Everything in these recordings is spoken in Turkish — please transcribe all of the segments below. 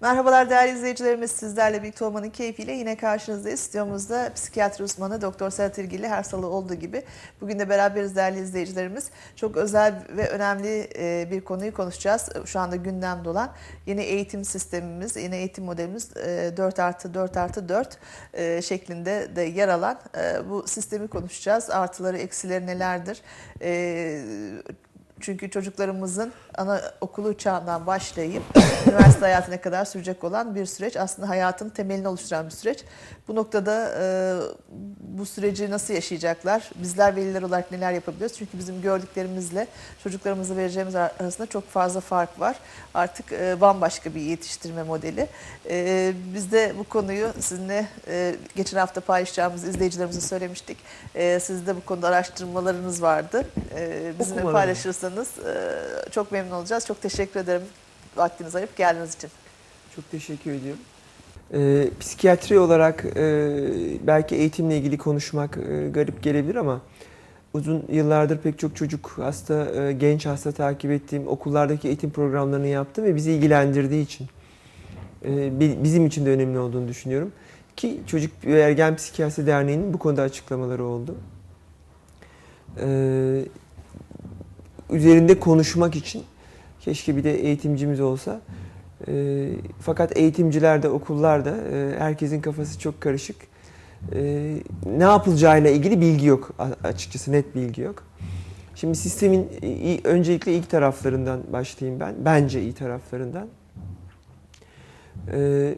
Merhabalar değerli izleyicilerimiz. Sizlerle birlikte olmanın keyfiyle yine karşınızdayız. Stüdyomuzda psikiyatri uzmanı Doktor Serhat İlgili her salı olduğu gibi. Bugün de beraberiz değerli izleyicilerimiz. Çok özel ve önemli e, bir konuyu konuşacağız. Şu anda gündemde olan yeni eğitim sistemimiz, yeni eğitim modelimiz 4 artı 4 artı 4 e, şeklinde de yer alan e, bu sistemi konuşacağız. Artıları, eksileri nelerdir? Çünkü çocuklarımızın ana okulu çağından başlayıp üniversite hayatına kadar sürecek olan bir süreç. Aslında hayatın temelini oluşturan bir süreç. Bu noktada e, bu süreci nasıl yaşayacaklar? Bizler veliler olarak neler yapabiliyoruz? Çünkü bizim gördüklerimizle çocuklarımıza vereceğimiz arasında çok fazla fark var. Artık e, bambaşka bir yetiştirme modeli. E, biz de bu konuyu sizinle e, geçen hafta paylaşacağımız izleyicilerimize söylemiştik. E, siz de bu konuda araştırmalarınız vardı. E, bizimle paylaşırsanız e, çok memnun olacağız. Çok teşekkür ederim vaktinizi ayırıp geldiğiniz için. Çok teşekkür ediyorum. Ee, psikiyatri olarak e, belki eğitimle ilgili konuşmak e, garip gelebilir ama uzun yıllardır pek çok çocuk hasta, e, genç hasta takip ettiğim okullardaki eğitim programlarını yaptım ve bizi ilgilendirdiği için e, bi- bizim için de önemli olduğunu düşünüyorum. Ki Çocuk ve Ergen Psikiyatri Derneği'nin bu konuda açıklamaları oldu. Ee, üzerinde konuşmak için keşke bir de eğitimcimiz olsa. E, fakat eğitimcilerde, okullarda e, herkesin kafası çok karışık. E, ne yapılacağıyla ilgili bilgi yok açıkçası, net bilgi yok. Şimdi sistemin i- öncelikle ilk taraflarından başlayayım ben. Bence iyi taraflarından. E,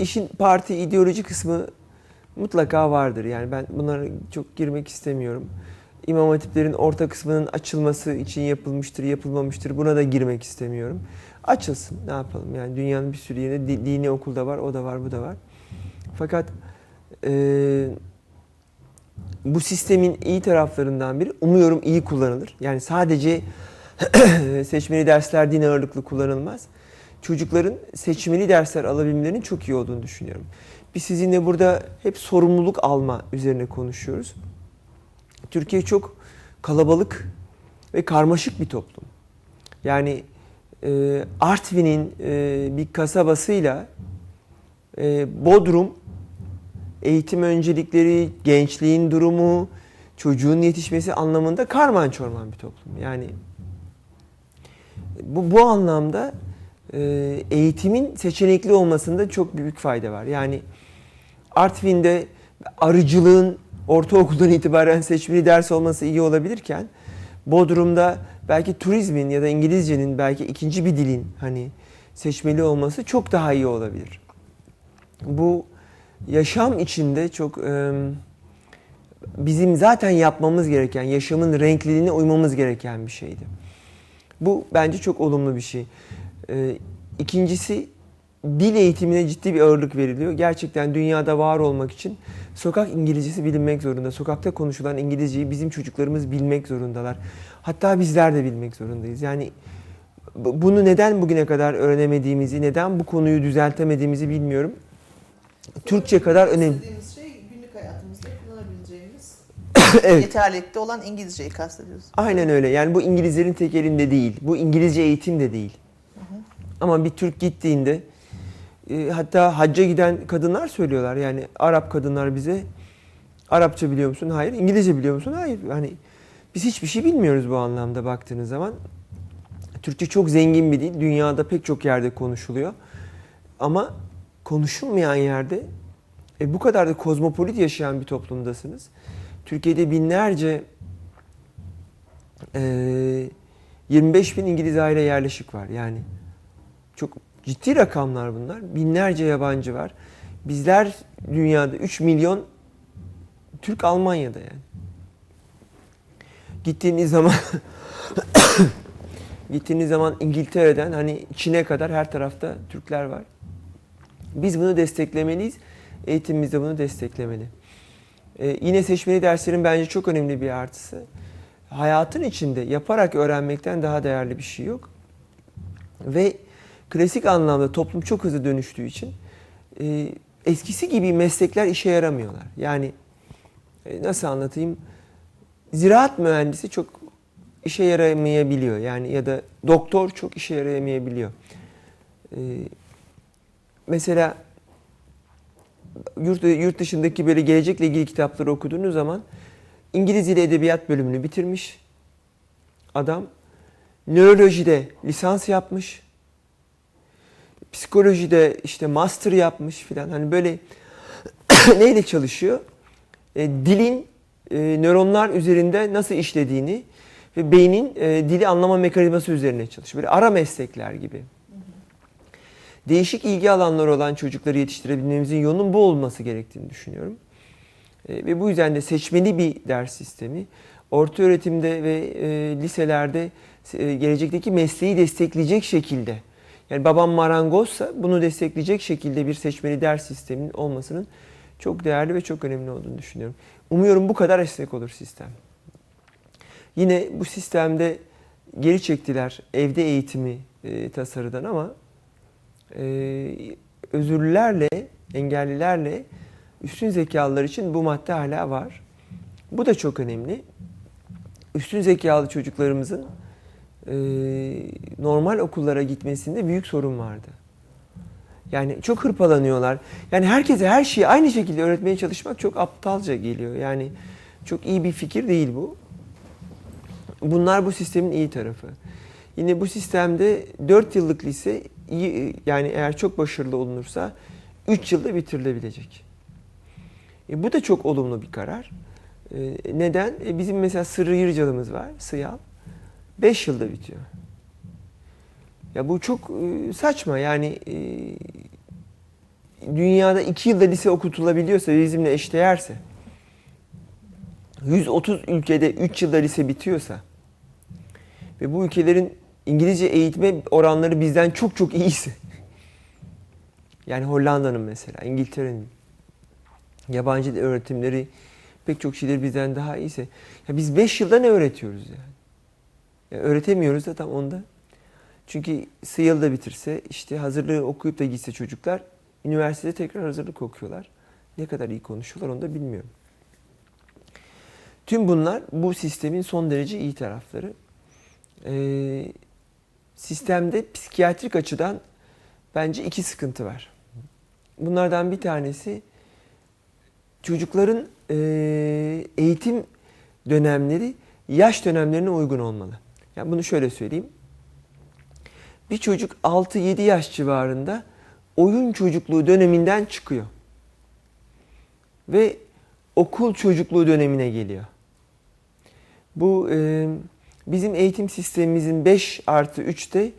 işin parti ideoloji kısmı mutlaka vardır. Yani ben bunlara çok girmek istemiyorum. İmam hatiplerin orta kısmının açılması için yapılmıştır, yapılmamıştır. Buna da girmek istemiyorum. Açılsın, ne yapalım? Yani dünyanın bir sürü yerinde di- dini okulda var, o da var, bu da var. Fakat e, bu sistemin iyi taraflarından biri umuyorum iyi kullanılır. Yani sadece seçmeli dersler din ağırlıklı kullanılmaz. Çocukların seçmeli dersler alabilmelerinin çok iyi olduğunu düşünüyorum. Biz sizinle burada hep sorumluluk alma üzerine konuşuyoruz. Türkiye çok kalabalık ve karmaşık bir toplum. Yani e, Artvin'in e, bir kasabasıyla e, Bodrum eğitim öncelikleri, gençliğin durumu, çocuğun yetişmesi anlamında karman çorman bir toplum. Yani bu, bu anlamda e, eğitimin seçenekli olmasında çok büyük fayda var. Yani Artvin'de arıcılığın ortaokuldan itibaren seçmeli ders olması iyi olabilirken Bodrum'da belki turizmin ya da İngilizcenin belki ikinci bir dilin hani seçmeli olması çok daha iyi olabilir. Bu yaşam içinde çok e, bizim zaten yapmamız gereken, yaşamın renkliliğine uymamız gereken bir şeydi. Bu bence çok olumlu bir şey. E, ikincisi dil eğitimine ciddi bir ağırlık veriliyor. Gerçekten dünyada var olmak için sokak İngilizcesi bilinmek zorunda. Sokakta konuşulan İngilizceyi bizim çocuklarımız bilmek zorundalar. Hatta bizler de bilmek zorundayız. Yani bu- bunu neden bugüne kadar öğrenemediğimizi, neden bu konuyu düzeltemediğimizi bilmiyorum. Türkçe kadar önemli. Şey günlük hayatımızda kullanabileceğimiz evet. yeterlilikte olan İngilizceyi kastediyoruz. Aynen öyle. Yani bu İngilizlerin tek elinde değil. Bu İngilizce eğitim de değil. Ama bir Türk gittiğinde e, hatta hacca giden kadınlar söylüyorlar. Yani Arap kadınlar bize Arapça biliyor musun? Hayır. İngilizce biliyor musun? Hayır. Hani biz hiçbir şey bilmiyoruz bu anlamda baktığınız zaman. Türkçe çok zengin bir dil. Dünyada pek çok yerde konuşuluyor. Ama konuşulmayan yerde e, bu kadar da kozmopolit yaşayan bir toplumdasınız. Türkiye'de binlerce e, 25 bin İngiliz aile yerleşik var. Yani çok ciddi rakamlar bunlar. Binlerce yabancı var. Bizler dünyada 3 milyon Türk Almanya'da yani. Gittiğiniz zaman gittiğiniz zaman İngiltere'den hani Çin'e kadar her tarafta Türkler var. Biz bunu desteklemeliyiz. Eğitimimiz de bunu desteklemeli. Ee, yine seçmeli derslerin bence çok önemli bir artısı. Hayatın içinde yaparak öğrenmekten daha değerli bir şey yok. Ve klasik anlamda toplum çok hızlı dönüştüğü için e, eskisi gibi meslekler işe yaramıyorlar. Yani e, nasıl anlatayım? Ziraat mühendisi çok işe yaramayabiliyor. Yani ya da doktor çok işe yarayamayabiliyor. E, mesela yurt, yurt dışındaki böyle gelecekle ilgili kitapları okuduğunuz zaman İngiliz Dili Edebiyat bölümünü bitirmiş adam. Nörolojide lisans yapmış. Psikolojide işte master yapmış filan. Hani böyle neyle çalışıyor? E, dilin e, nöronlar üzerinde nasıl işlediğini ve beynin e, dili anlama mekanizması üzerine çalışıyor. Böyle ara meslekler gibi. Değişik ilgi alanları olan çocukları yetiştirebilmemizin yolunun bu olması gerektiğini düşünüyorum. E, ve bu yüzden de seçmeli bir ders sistemi orta öğretimde ve e, liselerde e, gelecekteki mesleği destekleyecek şekilde yani babam marangozsa bunu destekleyecek şekilde bir seçmeli ders sisteminin olmasının çok değerli ve çok önemli olduğunu düşünüyorum. Umuyorum bu kadar esnek olur sistem. Yine bu sistemde geri çektiler evde eğitimi e, tasarıdan ama e, özürlülerle, engellilerle üstün zekalılar için bu madde hala var. Bu da çok önemli. Üstün zekalı çocuklarımızın e, normal okullara gitmesinde büyük sorun vardı. Yani çok hırpalanıyorlar. Yani herkese her şeyi aynı şekilde öğretmeye çalışmak çok aptalca geliyor. Yani çok iyi bir fikir değil bu. Bunlar bu sistemin iyi tarafı. Yine bu sistemde 4 yıllık lise iyi, yani eğer çok başarılı olunursa 3 yılda bitirilebilecek. E, bu da çok olumlu bir karar. E, neden? E, bizim mesela Sırrı Yırcalımız var, Sıyal. 5 yılda bitiyor. Ya bu çok e, saçma yani e, dünyada 2 yılda lise okutulabiliyorsa bizimle eşdeğerse 130 ülkede 3 yılda lise bitiyorsa ve bu ülkelerin İngilizce eğitme oranları bizden çok çok iyiyse yani Hollanda'nın mesela, İngiltere'nin yabancı öğretimleri pek çok şeyler bizden daha iyiyse ya biz 5 yılda ne öğretiyoruz yani? Ya öğretemiyoruz da tam onda. Çünkü yılda bitirse işte hazırlığı okuyup da gitse çocuklar üniversitede tekrar hazırlık okuyorlar. Ne kadar iyi konuşuyorlar onu da bilmiyorum. Tüm bunlar bu sistemin son derece iyi tarafları. Ee, sistemde psikiyatrik açıdan bence iki sıkıntı var. Bunlardan bir tanesi çocukların e, eğitim dönemleri yaş dönemlerine uygun olmalı. Yani bunu şöyle söyleyeyim. Bir çocuk 6-7 yaş civarında oyun çocukluğu döneminden çıkıyor. Ve okul çocukluğu dönemine geliyor. Bu e, bizim eğitim sistemimizin 5 artı 3'te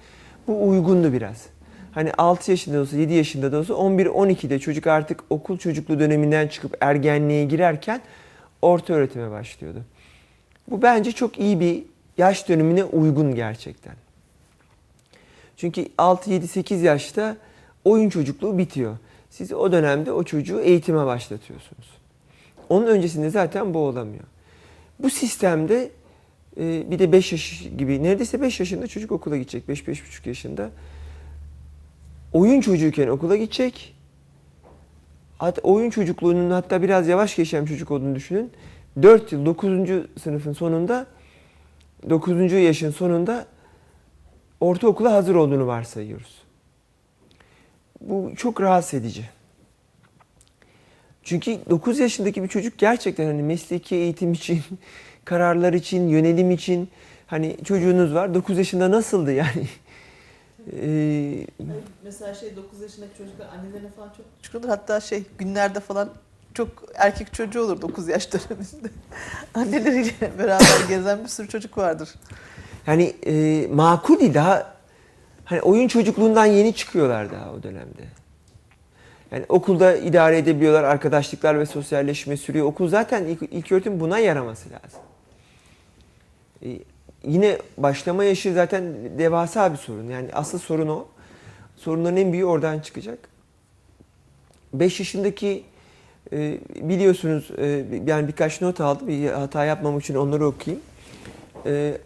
bu uygundu biraz. Hani 6 yaşında da olsa 7 yaşında da olsa 11-12'de çocuk artık okul çocukluğu döneminden çıkıp ergenliğe girerken orta öğretime başlıyordu. Bu bence çok iyi bir yaş dönemine uygun gerçekten. Çünkü 6-7-8 yaşta oyun çocukluğu bitiyor. Siz o dönemde o çocuğu eğitime başlatıyorsunuz. Onun öncesinde zaten bu olamıyor. Bu sistemde e, bir de 5 yaş gibi neredeyse 5 yaşında çocuk okula gidecek. 5-5,5 yaşında. Oyun çocuğuyken okula gidecek. Hatta oyun çocukluğunun hatta biraz yavaş geçen çocuk olduğunu düşünün. 4 yıl 9. sınıfın sonunda 9. yaşın sonunda ortaokula hazır olduğunu varsayıyoruz. Bu çok rahatsız edici. Çünkü 9 yaşındaki bir çocuk gerçekten hani mesleki eğitim için, kararlar için, yönelim için hani çocuğunuz var. 9 yaşında nasıldı yani? Ee, Mesela şey 9 yaşındaki çocuklar annelerine falan çok olur. Hatta şey günlerde falan çok erkek çocuğu olur 9 yaş döneminde. Anneleriyle beraber gezen bir sürü çocuk vardır. yani e, makul daha hani oyun çocukluğundan yeni çıkıyorlar daha o dönemde. Yani okulda idare edebiliyorlar, arkadaşlıklar ve sosyalleşme sürüyor. Okul zaten ilk, ilk öğretim buna yaraması lazım. Ee, yine başlama yaşı zaten devasa bir sorun. Yani asıl sorun o. Sorunların en büyüğü oradan çıkacak. 5 yaşındaki e, biliyorsunuz e, yani birkaç not aldım. Bir hata yapmamak için onları okuyayım. E,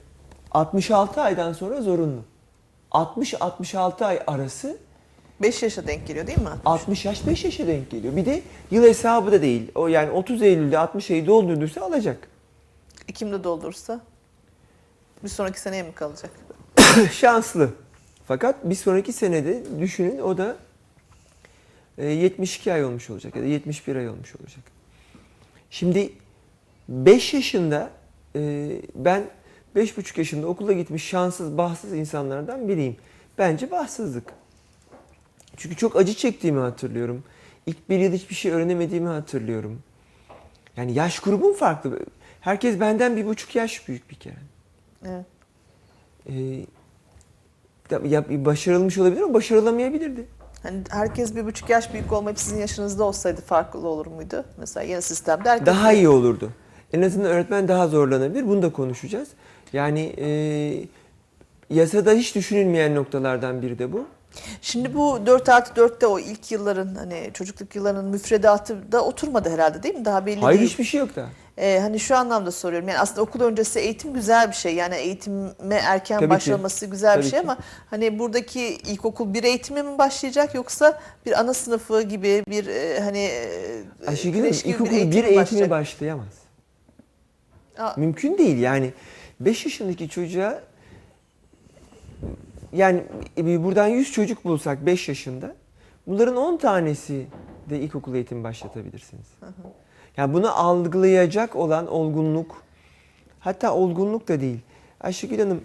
66 aydan sonra zorunlu. 60-66 ay arası 5 yaşa denk geliyor değil mi? 60 yaş 5 yaşa denk geliyor. Bir de yıl hesabı da değil. O yani 30 Eylül'de 60 ayı doldurduysa alacak. Ekim'de doldurursa bir sonraki seneye mi kalacak? Şanslı. Fakat bir sonraki senede düşünün o da 72 ay olmuş olacak ya da 71 ay olmuş olacak. Şimdi 5 yaşında e, ben 5,5 yaşında okula gitmiş şanssız, bahtsız insanlardan biriyim. Bence bahtsızlık. Çünkü çok acı çektiğimi hatırlıyorum. İlk bir yıl hiçbir şey öğrenemediğimi hatırlıyorum. Yani yaş grubum farklı. Herkes benden bir buçuk yaş büyük bir kere. Evet. Ee, ya, başarılmış olabilir ama başarılamayabilirdi. Hani herkes bir buçuk yaş büyük olmayıp sizin yaşınızda olsaydı farklı olur muydu? Mesela yeni sistemde herkes... Daha iyi olurdu. En azından öğretmen daha zorlanabilir. Bunu da konuşacağız. Yani e, yasada hiç düşünülmeyen noktalardan biri de bu. Şimdi bu 4 artı 4'te o ilk yılların hani çocukluk yıllarının müfredatı da oturmadı herhalde değil mi? Daha belli Hayır değil. hiçbir şey yok daha. Ee, hani şu anlamda soruyorum. Yani aslında okul öncesi eğitim güzel bir şey. Yani eğitime erken Tabii ki. başlaması güzel bir Tabii şey ki. ama hani buradaki ilkokul bir eğitime mi başlayacak yoksa bir ana sınıfı gibi bir e, hani e, Ayşegül Hanım kreş gibi ilkokul bir mi eğitimi başlayacak? başlayamaz. Aa, Mümkün değil yani. 5 yaşındaki çocuğa yani e, buradan 100 çocuk bulsak 5 yaşında bunların 10 tanesi de ilkokul eğitimi başlatabilirsiniz. Yani bunu algılayacak olan olgunluk hatta olgunluk da değil. Ayşegül Hanım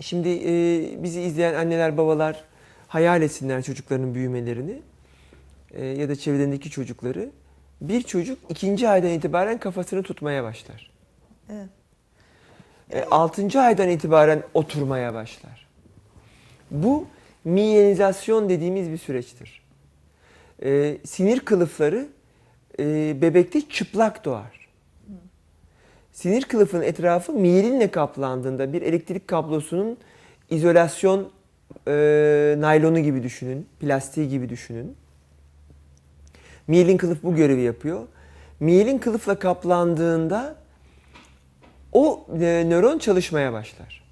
şimdi e, bizi izleyen anneler babalar hayal etsinler çocuklarının büyümelerini e, ya da çevrelerindeki çocukları. Bir çocuk ikinci aydan itibaren kafasını tutmaya başlar. evet. E, 6. aydan itibaren oturmaya başlar. Bu miyenizasyon dediğimiz bir süreçtir. E, sinir kılıfları e, bebekte çıplak doğar. Sinir kılıfının etrafı miyelinle kaplandığında bir elektrik kablosunun izolasyon e, naylonu gibi düşünün, plastiği gibi düşünün. Miyelin kılıf bu görevi yapıyor. Miyelin kılıfla kaplandığında o e, nöron çalışmaya başlar.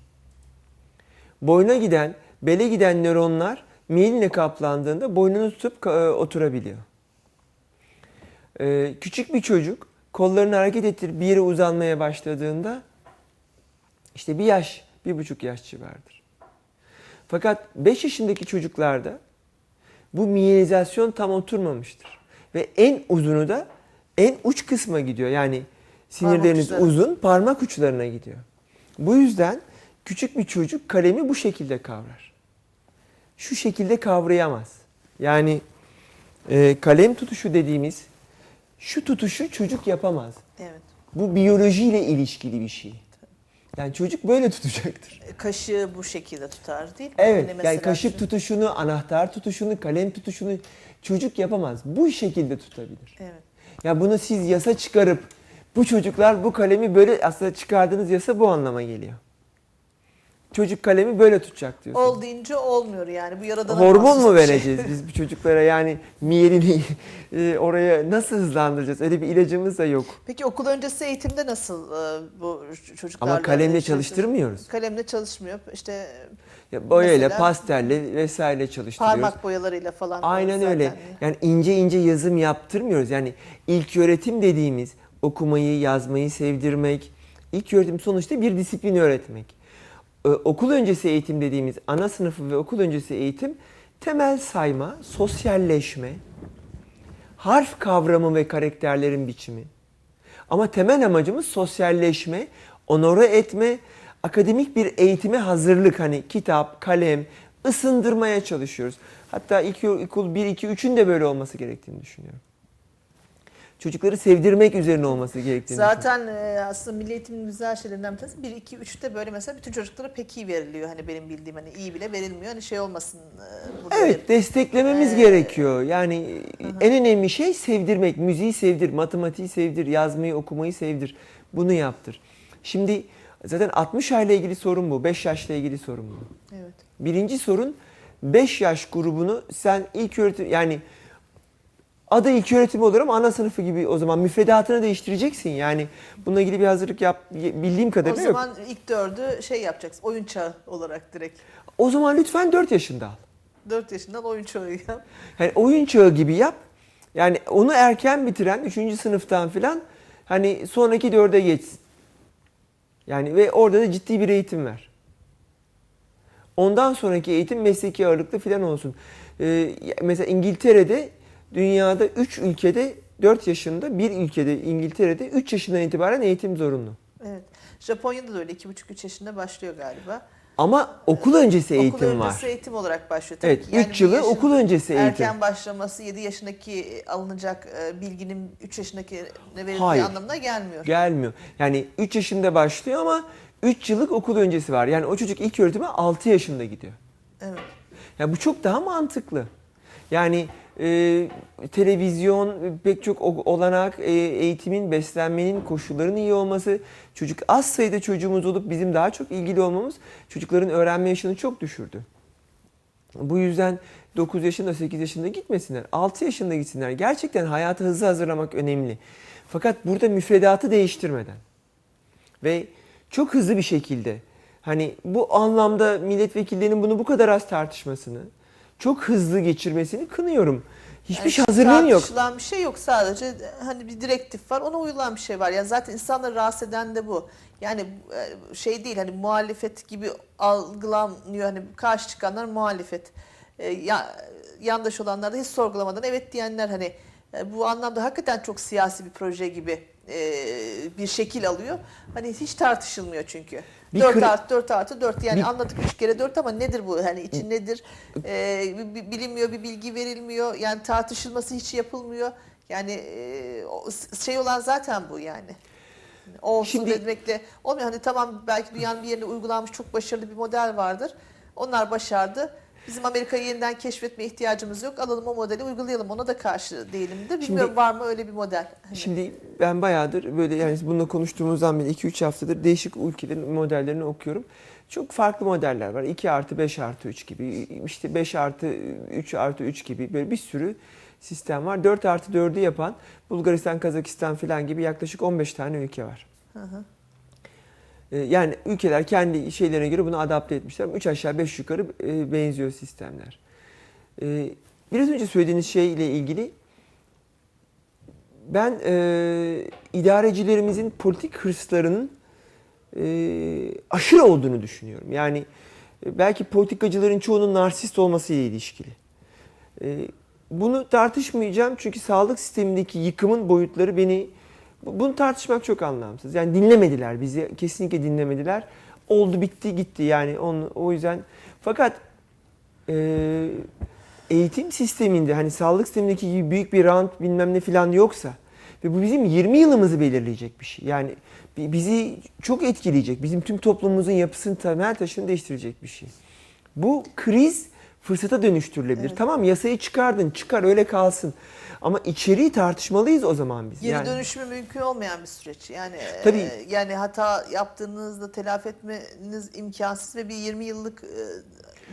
Boyuna giden, bele giden nöronlar miyelinle kaplandığında boynunu tutup e, oturabiliyor. E, küçük bir çocuk kollarını hareket ettirip bir yere uzanmaya başladığında işte bir yaş, bir buçuk yaş civarıdır. Fakat 5 yaşındaki çocuklarda bu miyenizasyon tam oturmamıştır. Ve en uzunu da en uç kısma gidiyor. Yani sinirleriniz uçları. uzun, parmak uçlarına gidiyor. Bu yüzden küçük bir çocuk kalemi bu şekilde kavrar. Şu şekilde kavrayamaz. Yani e, kalem tutuşu dediğimiz şu tutuşu çocuk yapamaz. Evet. Bu biyolojiyle ilişkili bir şey. Yani çocuk böyle tutacaktır. E, Kaşığı bu şekilde tutar değil mi? Evet, Hani mesela yani kaşık şu- tutuşunu, anahtar tutuşunu, kalem tutuşunu çocuk yapamaz. Bu şekilde tutabilir. Evet. Ya bunu siz yasa çıkarıp bu çocuklar bu kalemi böyle aslında çıkardığınız yasa bu anlama geliyor. Çocuk kalemi böyle tutacak diyorsunuz. Ol deyince olmuyor yani. Bu yaradana Hormon mu şey. vereceğiz biz bu çocuklara yani miyelini e, oraya nasıl hızlandıracağız? Öyle bir ilacımız da yok. Peki okul öncesi eğitimde nasıl e, bu çocuklarla? Ama kalemle çalıştırmıyoruz. Kalemle çalışmıyor. İşte Ya boyayla, Mesela- pastelle vesaire çalıştırıyoruz. parmak boyalarıyla falan. Aynen öyle. Yani ince ince yazım yaptırmıyoruz. Yani ilk öğretim dediğimiz okumayı, yazmayı sevdirmek. İlk öğretim sonuçta bir disiplin öğretmek. Ee, okul öncesi eğitim dediğimiz ana sınıfı ve okul öncesi eğitim temel sayma, sosyalleşme, harf kavramı ve karakterlerin biçimi. Ama temel amacımız sosyalleşme, onore etme, akademik bir eğitime hazırlık hani kitap, kalem, ısındırmaya çalışıyoruz. Hatta ilk okul 1, 2, 3'ün de böyle olması gerektiğini düşünüyorum. Çocukları sevdirmek üzerine olması gerektiğini. Zaten e, aslında milli eğitimin güzel şeylerinden bir tanesi 1 2 3'te böyle mesela bütün çocuklara pek iyi veriliyor. Hani benim bildiğim hani iyi bile verilmiyor. Hani şey olmasın e, burada Evet, desteklememiz Ee, gerekiyor. Yani en önemli şey sevdirmek. Müziği sevdir, matematiği sevdir, yazmayı, okumayı sevdir. Bunu yaptır. Şimdi zaten 60 ayla ilgili sorun bu, 5 yaşla ilgili sorun bu. Evet. Birinci sorun 5 yaş grubunu sen ilk öğretim yani adı ilk öğretim olur ama ana sınıfı gibi o zaman müfredatını değiştireceksin. Yani bununla ilgili bir hazırlık yap bildiğim O kadarıyla yok. zaman ilk dördü şey yapacaksın. Oyun çağı olarak direkt. O zaman lütfen 4 yaşında al. 4 yaşından oyun çağı yap. Yani oyun çağı gibi yap. Yani onu erken bitiren 3. sınıftan filan hani sonraki dörde geçsin. Yani ve orada da ciddi bir eğitim ver. Ondan sonraki eğitim mesleki ağırlıklı filan olsun. Ee, mesela İngiltere'de dünyada 3 ülkede 4 yaşında, bir ülkede İngiltere'de 3 yaşından itibaren eğitim zorunlu. Evet. Japonya'da da öyle 2,5-3 yaşında başlıyor galiba. Ama okul öncesi eğitim okul öncesi var. eğitim olarak başlıyor. tabii Evet, ki. Yani 3 bir yılı okul öncesi eğitim. Erken başlaması 7 yaşındaki alınacak e, bilginin 3 yaşındaki verildiği Hayır. anlamına gelmiyor. Gelmiyor. Yani 3 yaşında başlıyor ama 3 yıllık okul öncesi var. Yani o çocuk ilk öğretime 6 yaşında gidiyor. Evet. Ya bu çok daha mantıklı. Yani e, televizyon, pek çok olanak, e, eğitimin, beslenmenin, koşullarının iyi olması, çocuk az sayıda çocuğumuz olup bizim daha çok ilgili olmamız çocukların öğrenme yaşını çok düşürdü. Bu yüzden 9 yaşında, 8 yaşında gitmesinler. 6 yaşında gitsinler. Gerçekten hayata hızlı hazırlamak önemli. Fakat burada müfredatı değiştirmeden ve çok hızlı bir şekilde hani bu anlamda milletvekillerinin bunu bu kadar az tartışmasını, çok hızlı geçirmesini kınıyorum. Hiçbir Yani şey hazırlığın yok. Tartışılan bir şey yok sadece hani bir direktif var ona uyulan bir şey var. Yani zaten insanları rahatsız eden de bu. Yani e, şey değil hani muhalefet gibi algılanıyor hani karşı çıkanlar muhalefet. E, ya, yandaş olanlar da hiç sorgulamadan evet diyenler hani e, bu anlamda hakikaten çok siyasi bir proje gibi e, bir şekil alıyor. Hani hiç tartışılmıyor çünkü. Bir 4 kri- artı 4 artı 4 yani Bir- anladık 3 kere 4 ama nedir bu? Hani için nedir? Ee, bi- bi- bilinmiyor bir bilgi verilmiyor. Yani tartışılması hiç yapılmıyor. Yani e, o şey olan zaten bu yani. O olsun Şimdi- demekle olmuyor. Hani tamam belki dünyanın bir yerine uygulanmış çok başarılı bir model vardır. Onlar başardı. Bizim Amerika'yı yeniden keşfetme ihtiyacımız yok. Alalım o modeli uygulayalım. Ona da karşı değilimdir. Bilmiyorum var mı öyle bir model? Hani- Şimdi ben bayağıdır böyle yani bununla konuştuğumuzdan beri 2-3 haftadır değişik ülkelerin modellerini okuyorum. Çok farklı modeller var. 2 artı 5 artı 3 gibi, işte 5 artı 3 artı 3 gibi böyle bir sürü sistem var. 4 artı 4'ü yapan Bulgaristan, Kazakistan falan gibi yaklaşık 15 tane ülke var. Hı hı. Ee, Yani ülkeler kendi şeylerine göre bunu adapte etmişler. 3 aşağı 5 yukarı e, benziyor sistemler. Ee, Biraz önce söylediğiniz şeyle ilgili ben e, idarecilerimizin politik hırslarının e, aşırı olduğunu düşünüyorum. Yani belki politikacıların çoğunun narsist olmasıyla ilişkili. E, bunu tartışmayacağım çünkü sağlık sistemindeki yıkımın boyutları beni bunu tartışmak çok anlamsız. Yani dinlemediler bizi kesinlikle dinlemediler. Oldu bitti gitti yani onu, o yüzden fakat e, eğitim sisteminde hani sağlık sistemindeki gibi büyük bir rant bilmem ne falan yoksa ve bu bizim 20 yılımızı belirleyecek bir şey. Yani bi- bizi çok etkileyecek. Bizim tüm toplumumuzun yapısını temel taşını değiştirecek bir şey. Bu kriz fırsata dönüştürülebilir. Evet. Tamam yasayı çıkardın çıkar öyle kalsın. Ama içeriği tartışmalıyız o zaman biz. Geri yani, dönüşümü mümkün olmayan bir süreç. Yani e, Tabii. yani hata yaptığınızda telafi etmeniz imkansız ve bir 20 yıllık e,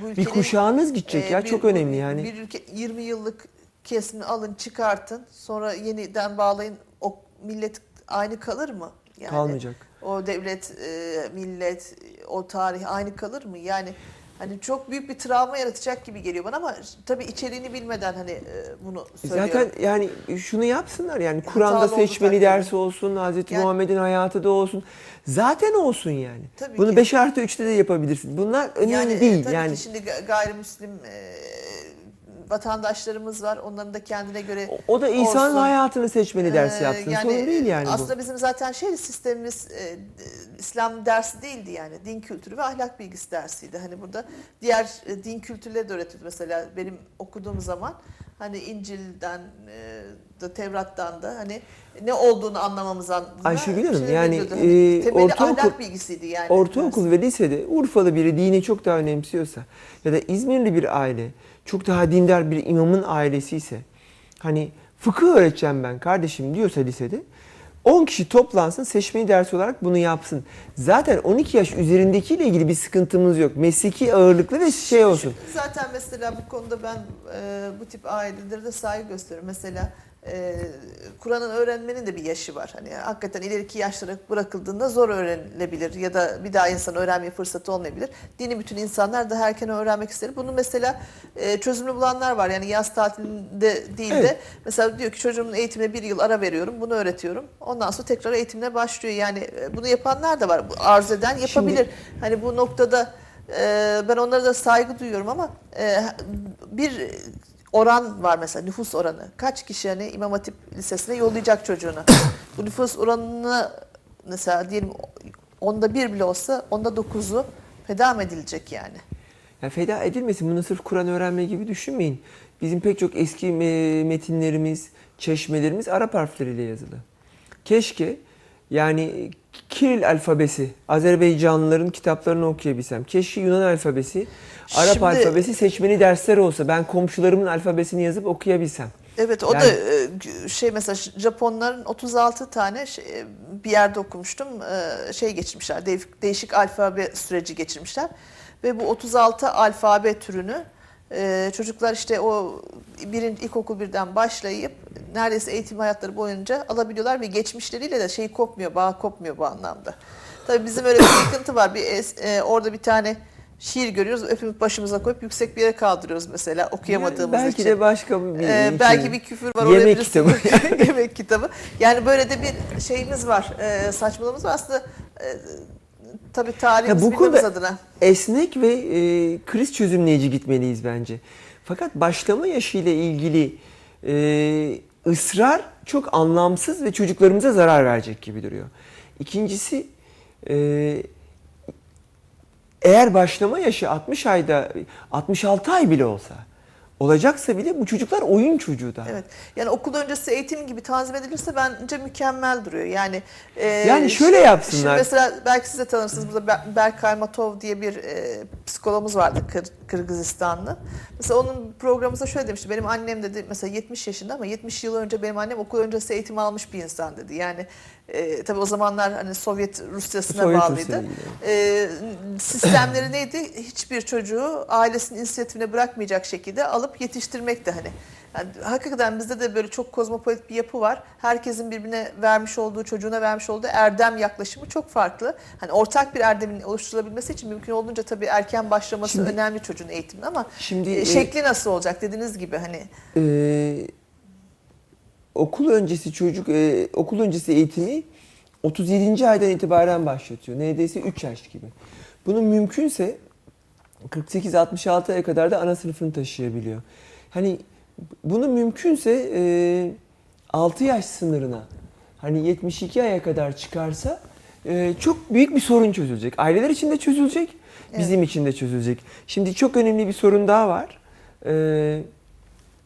bu bir ülkenin kuşağınız gidecek e, ya bir- çok önemli yani. Bir ülke 20 yıllık kesimi alın çıkartın sonra yeniden bağlayın o millet aynı kalır mı? Yani Kalmayacak. O devlet, e, millet, o tarih aynı kalır mı? Yani hani çok büyük bir travma yaratacak gibi geliyor bana ama tabii içeriğini bilmeden hani e, bunu söylüyorum. Zaten yani şunu yapsınlar yani Kur'an'da seçmeli dersi olsun, Hazreti Yani- Muhammed'in hayatı da olsun. Zaten olsun yani. Tabii Bunu ki. 5 artı 3'te de yapabilirsin. Bunlar önemli yani, e, değil. tabii yani ki şimdi ga- gayrimüslim e, vatandaşlarımız var. Onların da kendine göre o- o da insanın olsun. hayatını seçmeli dersi Ee, yapsın. Sorun değil yani Aslında bu. bizim zaten şey sistemimiz e, e, İslam dersi değildi yani. Din kültürü ve ahlak bilgisi dersiydi. Hani burada diğer e, din kültürleri de öğretildi. Mesela benim okuduğum zaman hani İncil'den e, da Tevrat'tan da hani ne olduğunu anlamamız adına Ayşegül Hanım, şey yani, veriliyordu. Hani e, temeli ortaokul- ahlak bilgisiydi yani. Ortaokul ve lisede Urfalı biri dini çok daha önemsiyorsa ya da İzmirli bir aile çok daha dindar bir imamın ailesi ise hani fıkıh öğreteceğim ben kardeşim diyorsa lisede 10 kişi toplansın seçmeli ders olarak bunu yapsın. Zaten 12 yaş üzerindekiyle ilgili bir sıkıntımız yok. Mesleki ağırlıklı ve şey olsun. Zaten mesela bu konuda ben e, bu tip ailelere de saygı gösteriyorum. Mesela e, Kur'an'ın öğrenmenin de bir yaşı var. Hani hakikaten ileriki yaşlara bırakıldığında zor öğrenilebilir ya da bir daha insan öğrenmeye fırsatı olmayabilir. Dini bütün insanlar daha erken öğrenmek ister. Bunu mesela e, çözümlü bulanlar var. Yani yaz tatilinde değil de Evet. mesela diyor ki çocuğumun eğitimine bir yıl ara veriyorum, bunu öğretiyorum. Ondan sonra tekrar eğitimine başlıyor. Yani e, bunu yapanlar da var. Arzu eden yapabilir. Hani bu noktada E, ben onlara da saygı duyuyorum ama e, bir oran var mesela nüfus oranı. Kaç kişi hani İmam Hatip Lisesi'ne yollayacak çocuğunu? Bu nüfus oranını mesela diyelim onda bir bile olsa onda dokuzu feda mı edilecek yani? Ya feda edilmesin. Bunu sırf Kur'an öğrenme gibi düşünmeyin. Bizim pek çok eski me- metinlerimiz, çeşmelerimiz Arap harfleriyle yazılı. Keşke yani Kiril alfabesi, Azerbaycanlıların kitaplarını okuyabilsem. Keşke Yunan alfabesi, Arap Şimdi- alfabesi seçmeli dersler olsa. Ben komşularımın alfabesini yazıp okuyabilsem. Evet o Yani- da e, şey mesela Japonların 36 tane şey, bir yerde okumuştum e, şey geçirmişler de- değişik alfabe süreci geçirmişler ve bu 36 alfabe türünü e, çocuklar işte o birinci ilkokul birden başlayıp neredeyse eğitim hayatları boyunca alabiliyorlar ve geçmişleriyle de şey kopmuyor bağ kopmuyor bu anlamda. Tabii bizim öyle bir sıkıntı var bir es- e, orada bir tane şiir görüyoruz öpüp başımıza koyup yüksek bir yere kaldırıyoruz mesela okuyamadığımız belki için. de başka bir Ee, bir belki şey. bir küfür var. Yemek oraya kitabı. yemek kitabı. Yani böyle de bir şeyimiz var. E, saçmalığımız var. Aslında e, tabii tarihimiz Ya bu konuda- adına. esnek ve e, kriz çözümleyici gitmeliyiz bence. Fakat başlama yaşı ile ilgili e, ısrar çok anlamsız ve çocuklarımıza zarar verecek gibi duruyor. İkincisi e, eğer başlama yaşı 60 ayda 66 ay bile olsa olacaksa bile bu çocuklar oyun çocuğu daha. Evet. Yani okul öncesi eğitim gibi tanzim edilirse bence mükemmel duruyor. Yani e, Yani şöyle şi- yapsınlar. Şimdi mesela belki siz de tanırsınız. Burada Ber- Berkay Matov diye bir e, psikologumuz vardı Kır- Kırgızistanlı. Mesela onun programımızda şöyle demişti. Benim annem dedi mesela 70 yaşında ama 70 yıl önce benim annem okul öncesi eğitim almış bir insan dedi. Yani e, tabii o zamanlar hani Sovyet Rusyasına Sovyet bağlıydı. E, sistemleri neydi? Hiçbir çocuğu ailesinin inisiyatifine bırakmayacak şekilde alıp yetiştirmekti hani. Yani hakikaten bizde de böyle çok kozmopolit bir yapı var. Herkesin birbirine vermiş olduğu, çocuğuna vermiş olduğu erdem yaklaşımı çok farklı. Hani ortak bir erdemin oluşturulabilmesi için mümkün olduğunca tabii erken başlaması Şimdi- önemli çocuğun eğitiminde ama Şimdi e, e, şekli nasıl olacak dediğiniz gibi hani Ee, okul öncesi çocuk e, okul öncesi eğitimi 37. aydan itibaren başlatıyor. Neredeyse 3 yaş gibi. Bunun mümkünse 48-66 aya kadar da ana sınıfını taşıyabiliyor. Hani bunu mümkünse e, 6 yaş sınırına hani 72 aya kadar çıkarsa e, çok büyük bir sorun çözülecek. Aileler için de çözülecek, bizim için de çözülecek. Şimdi çok önemli bir sorun daha var. E,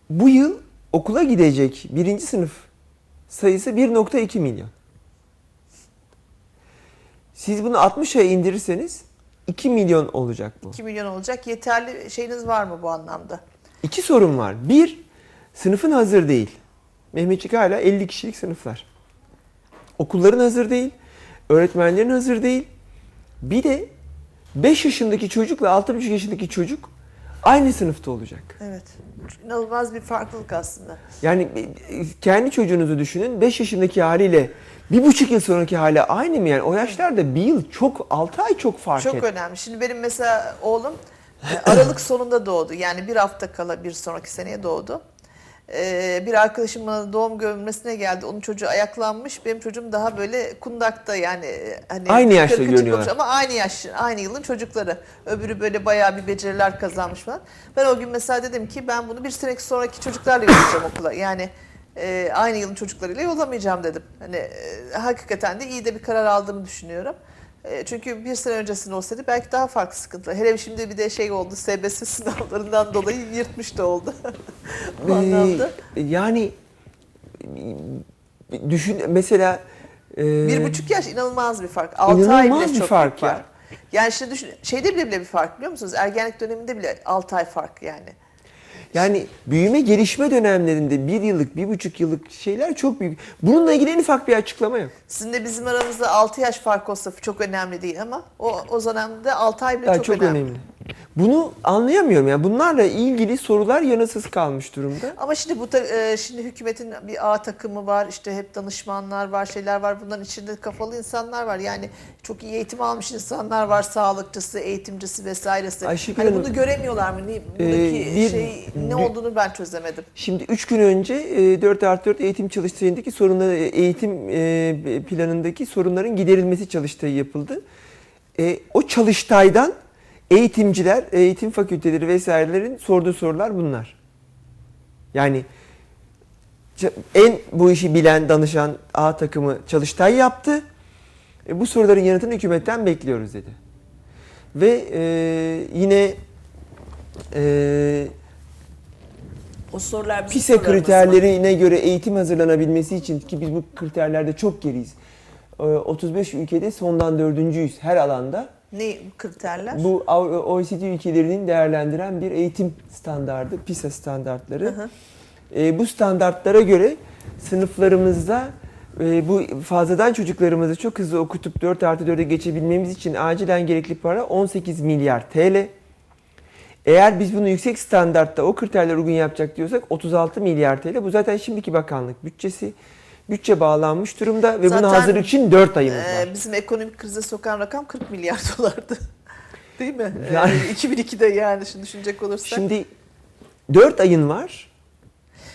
bu yıl okula gidecek birinci sınıf sayısı 1.2 milyon. Siz bunu 60 aya indirirseniz 2 milyon olacak bu. 2 milyon olacak. Yeterli şeyiniz var mı bu anlamda? İki sorun var. Bir, sınıfın hazır değil. Mehmetçik hala 50 kişilik sınıflar. Okulların hazır değil, öğretmenlerin hazır değil. Bir de 5 yaşındaki çocukla 6,5 yaşındaki çocuk aynı sınıfta olacak. Evet. İnanılmaz bir farklılık aslında. Yani e, kendi çocuğunuzu düşünün. 5 yaşındaki haliyle bir buçuk yıl sonraki hali aynı mı yani? O yaşlarda bir yıl çok, 6 ay çok fark Çok et. önemli. Şimdi benim mesela oğlum e, Aralık sonunda doğdu. Yani bir hafta kala bir sonraki seneye doğdu. Ee, bir arkadaşım bana doğum görülmesine geldi. Onun çocuğu ayaklanmış. Benim çocuğum daha böyle kundakta yani e, hani Aynı yaşta kırkı görünüyorlar. Ama aynı yaş, aynı yılın çocukları. Öbürü böyle bayağı bir beceriler kazanmış falan. Ben o gün mesela dedim ki ben bunu bir seneki sonraki çocuklarla yollayacağım okula. Yani e, aynı yılın çocuklarıyla yollamayacağım dedim. Hani e, hakikaten de iyi de bir karar aldığımı düşünüyorum. E, çünkü bir sene öncesinde olsaydı belki daha farklı sıkıntılar. Hele şimdi bir de şey oldu, SBS sınavlarından dolayı yırtmış da oldu. Bu anlamda. Ee, yani e, düşün mesela e, Bir buçuk yaş inanılmaz bir fark. Altı ay bile bir çok fark fark. Yani şimdi düşün, şeyde bile bile bir fark biliyor musunuz? Ergenlik döneminde bile 6 ay fark yani. Yani büyüme gelişme dönemlerinde bir yıllık bir buçuk yıllık şeyler çok büyük. Bununla ilgili en ufak bir açıklama yok. Sizin bizim aramızda 6 yaş fark olsa çok önemli değil ama o o dönemde 6 ay bile Daha çok, çok, önemli. önemli. Bunu anlayamıyorum yani bunlarla ilgili sorular yanıtsız kalmış durumda. Ama şimdi bu ta- e, şimdi hükümetin bir A takımı var, işte hep danışmanlar var, şeyler var. Bunların içinde kafalı insanlar var. Yani çok iyi eğitim almış insanlar var, sağlıkçısı, eğitimcisi vesairesi. Ayşegül hani Hanım, bunu göremiyorlar mı? Ne, buradaki Ee, bir- şey ne bir- olduğunu ben çözemedim. Şimdi 3 gün önce e, 4 artı 4 eğitim çalıştayındaki sorunları, eğitim e, planındaki sorunların giderilmesi çalıştayı yapıldı. E, O çalıştaydan eğitimciler, eğitim fakülteleri vesairelerin sorduğu sorular bunlar. Yani en bu işi bilen danışan A takımı Çalıştay yaptı. E, bu soruların yanıtını hükümetten bekliyoruz dedi. Ve e, yine e, O sorular PISA kriterlerine göre eğitim hazırlanabilmesi için ki biz bu kriterlerde çok geriyiz. E, 35 ülkede sondan dördüncüyüz her alanda. Ne kriterler? Bu OECD ülkelerinin değerlendiren bir eğitim standardı, PISA standartları. Hı hı. E, bu standartlara göre sınıflarımızda e, bu fazladan çocuklarımızı çok hızlı okutup 4 artı 4'e geçebilmemiz için acilen gerekli para 18 milyar TL. Eğer biz bunu yüksek standartta o kriterlere uygun yapacak diyorsak 36 milyar TL. Bu zaten şimdiki bakanlık bütçesi. Bütçe bağlanmış durumda ve Zaten, buna hazırlık için 4 ayımız Ee, var. bizim ekonomik krize sokan rakam 40 milyar dolardı. Değil mi? Yani- Yani 2002'de yani şimdi düşünecek olursak. Şimdi 4 ayın var.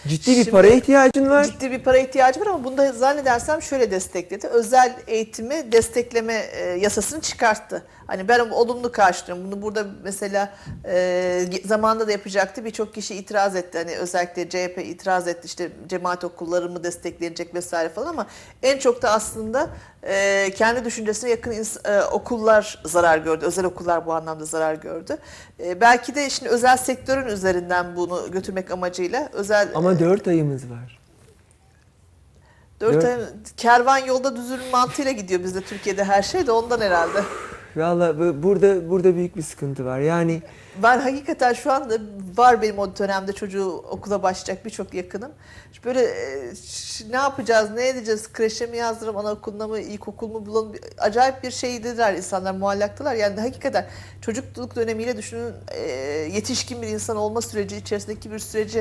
Ciddi bir Şimdi- paraya ihtiyacın var. Ciddi bir para ihtiyacı var ama bunda zannedersem şöyle destekledi. Özel eğitimi destekleme e, yasasını çıkarttı. Hani ben olumlu karşılıyorum. Bunu burada mesela e, zamanında da yapacaktı. Birçok kişi itiraz etti. Hani özellikle CHP itiraz etti. İşte cemaat okulları mı desteklenecek vesaire falan ama en çok da aslında e, kendi düşüncesine yakın e, okullar zarar gördü. Özel okullar bu anlamda zarar gördü. E, belki de şimdi özel sektörün üzerinden bunu götürmek amacıyla özel Ama 4 ayımız var. Dört Dört- ay kervan yolda düzülüm mantığıyla gidiyor bizde Türkiye'de her şey de ondan herhalde. Valla bu- burada burada büyük bir sıkıntı var. Yani Ben hakikaten şu anda var benim o dönemde çocuğu okula başlayacak birçok yakınım. Böyle e, ne yapacağız, ne edeceğiz, kreşe mi yazdıralım, anaokuluna mı, ilkokul mu bulalım. Acayip bir şey dediler insanlar, muallaktılar. Yani hakikaten çocukluk dönemiyle düşünün e, yetişkin bir insan olma süreci içerisindeki bir süreci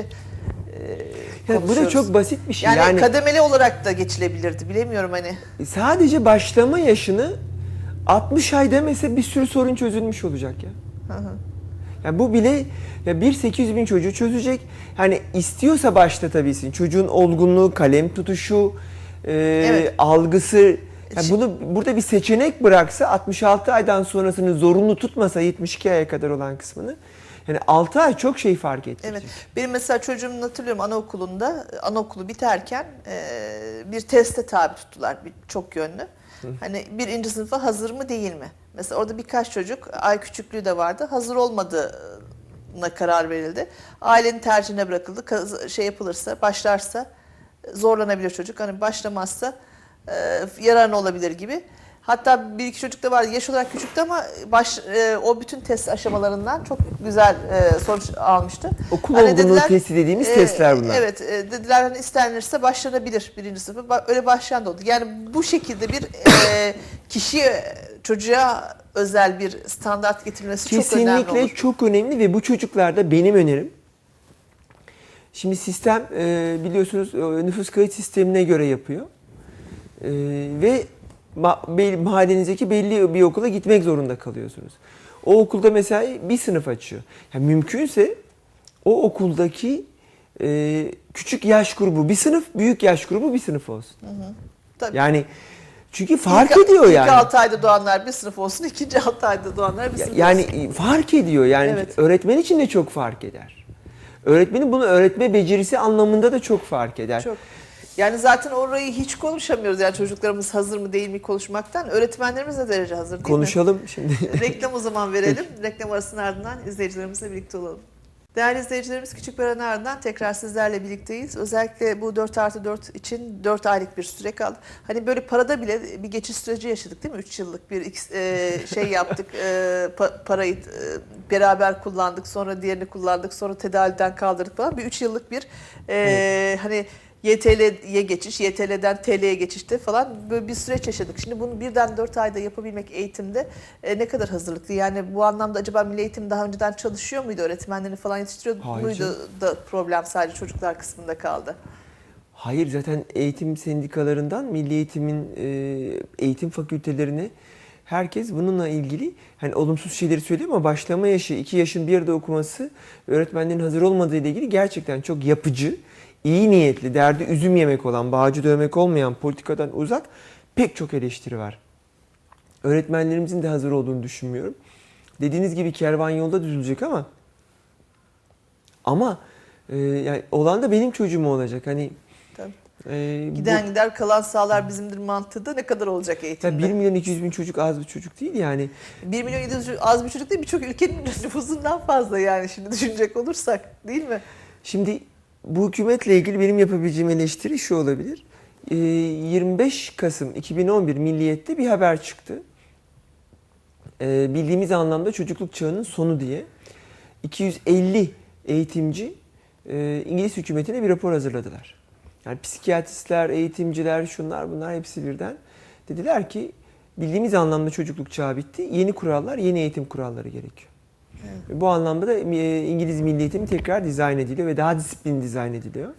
e, ya bu da çok basit bir şey. yani, Yani, kademeli olarak da geçilebilirdi bilemiyorum hani. sadece başlama yaşını 60 ay demese bir sürü sorun çözülmüş olacak ya. Hı hı. Yani bu bile ya bir 800 bin çocuğu çözecek. Yani istiyorsa başlatabilsin. Çocuğun olgunluğu, kalem tutuşu, e, Evet. algısı. Yani bunu burada bir seçenek bıraksa 66 aydan sonrasını zorunlu tutmasa 72 aya kadar olan kısmını yani 6 ay çok şey fark ettirecek. Evet. Benim mesela çocuğumun hatırlıyorum anaokulunda, anaokulu biterken e, bir teste tabi tuttular bir, çok yönlü. Hani birinci sınıfa hazır mı değil mi? Mesela orada birkaç çocuk ay küçüklüğü de vardı. Hazır olmadığına karar verildi. Ailenin tercihine bırakıldı. Şey yapılırsa, başlarsa zorlanabilir çocuk. Hani başlamazsa e, yararlı olabilir gibi. Hatta bir iki çocuk da vardı. Yaş olarak küçüktü ama baş, e, o bütün test aşamalarından çok güzel e, sonuç almıştı. Okul Hani olgunluğu dediler, testi dediğimiz e, testler bunlar. Evet e, dediler hani istenirse başlanabilir birinci sınıfa. Ba- Öyle başlayan da oldu. Yani bu şekilde bir e, kişiye çocuğa özel bir standart getirilmesi çok önemli Kesinlikle çok önemli ve bu çocuklarda benim önerim. Şimdi sistem e, biliyorsunuz e, nüfus kayıt sistemine göre yapıyor. E, ve mahallenizdeki belli bir okula gitmek zorunda kalıyorsunuz. O okulda mesela bir sınıf açıyor. Yani mümkünse o okuldaki e, küçük yaş grubu bir sınıf, büyük yaş grubu bir sınıf olsun. Tabii. Yani çünkü fark İlk- ediyor ilk yani. 6 ayda doğanlar bir sınıf olsun, ikinci 6 ayda doğanlar bir sınıf Yani olsun. fark ediyor. Yani Evet. öğretmen için de çok fark eder. Öğretmenin bunu öğretme becerisi anlamında da çok fark eder. Çok. Yani zaten orayı hiç konuşamıyoruz yani çocuklarımız hazır mı değil mi konuşmaktan. Öğretmenlerimiz ne derece hazır değil mi? Konuşalım şimdi. Reklam o zaman verelim. Reklam arasının ardından izleyicilerimizle birlikte olalım. Değerli izleyicilerimiz küçük bir aranın ardından tekrar sizlerle birlikteyiz. Özellikle bu 4 artı 4 için 4 aylık bir süre kaldı. Hani böyle parada bile bir geçiş süreci yaşadık değil mi? 3 yıllık bir e, şey yaptık. e, pa- parayı e, beraber kullandık. Sonra diğerini kullandık. Sonra tedaviden kaldırdık falan. Bir 3 yıllık bir e, hani YTL'ye geçiş, YTL'den TL'ye geçişte falan böyle bir süreç yaşadık. Şimdi bunu birden 4 ayda yapabilmek eğitimde e, ne kadar hazırlıklı? Yani bu anlamda acaba Milli Eğitim daha önceden çalışıyor muydu? Öğretmenlerini falan yetiştiriyor Hayır muydu da problem sadece çocuklar kısmında kaldı? Hayır zaten eğitim sendikalarından Milli Eğitim'in e, eğitim fakültelerine herkes bununla ilgili hani olumsuz şeyleri söylüyor ama başlama yaşı, iki yaşın bir arada okuması öğretmenlerin hazır olmadığı ile ilgili gerçekten çok yapıcı, iyi niyetli, derdi üzüm yemek olan, bağcı dövmek olmayan politikadan uzak pek çok eleştiri var. Öğretmenlerimizin de hazır olduğunu düşünmüyorum. dediğiniz gibi kervan yolda düzülecek ama ama e, yani olan da benim çocuğum olacak. Hani Tabii. e, bu- Giden gider kalan sağlar bizimdir mantığı da ne kadar olacak eğitimde? 1 milyon 200 bin çocuk az bir çocuk değil yani. 1 milyon 700 az bir çocuk değil birçok ülkenin nüfusundan fazla yani şimdi düşünecek olursak değil mi? Şimdi bu hükümetle ilgili benim yapabileceğim eleştiri şu olabilir. Ee, 25 Kasım 2011 Milliyet'te bir haber çıktı. Ee, bildiğimiz anlamda çocukluk çağının sonu diye. 250 eğitimci e, İngiliz hükümetine bir rapor hazırladılar. Yani psikiyatristler, eğitimciler, şunlar bunlar hepsi birden. Dediler ki bildiğimiz anlamda çocukluk çağı bitti. Yeni kurallar, yeni eğitim kuralları gerekiyor. Evet. Bu anlamda da e, İngiliz milli eğitimi tekrar dizayn ediliyor ve daha disiplinli dizayn ediliyor.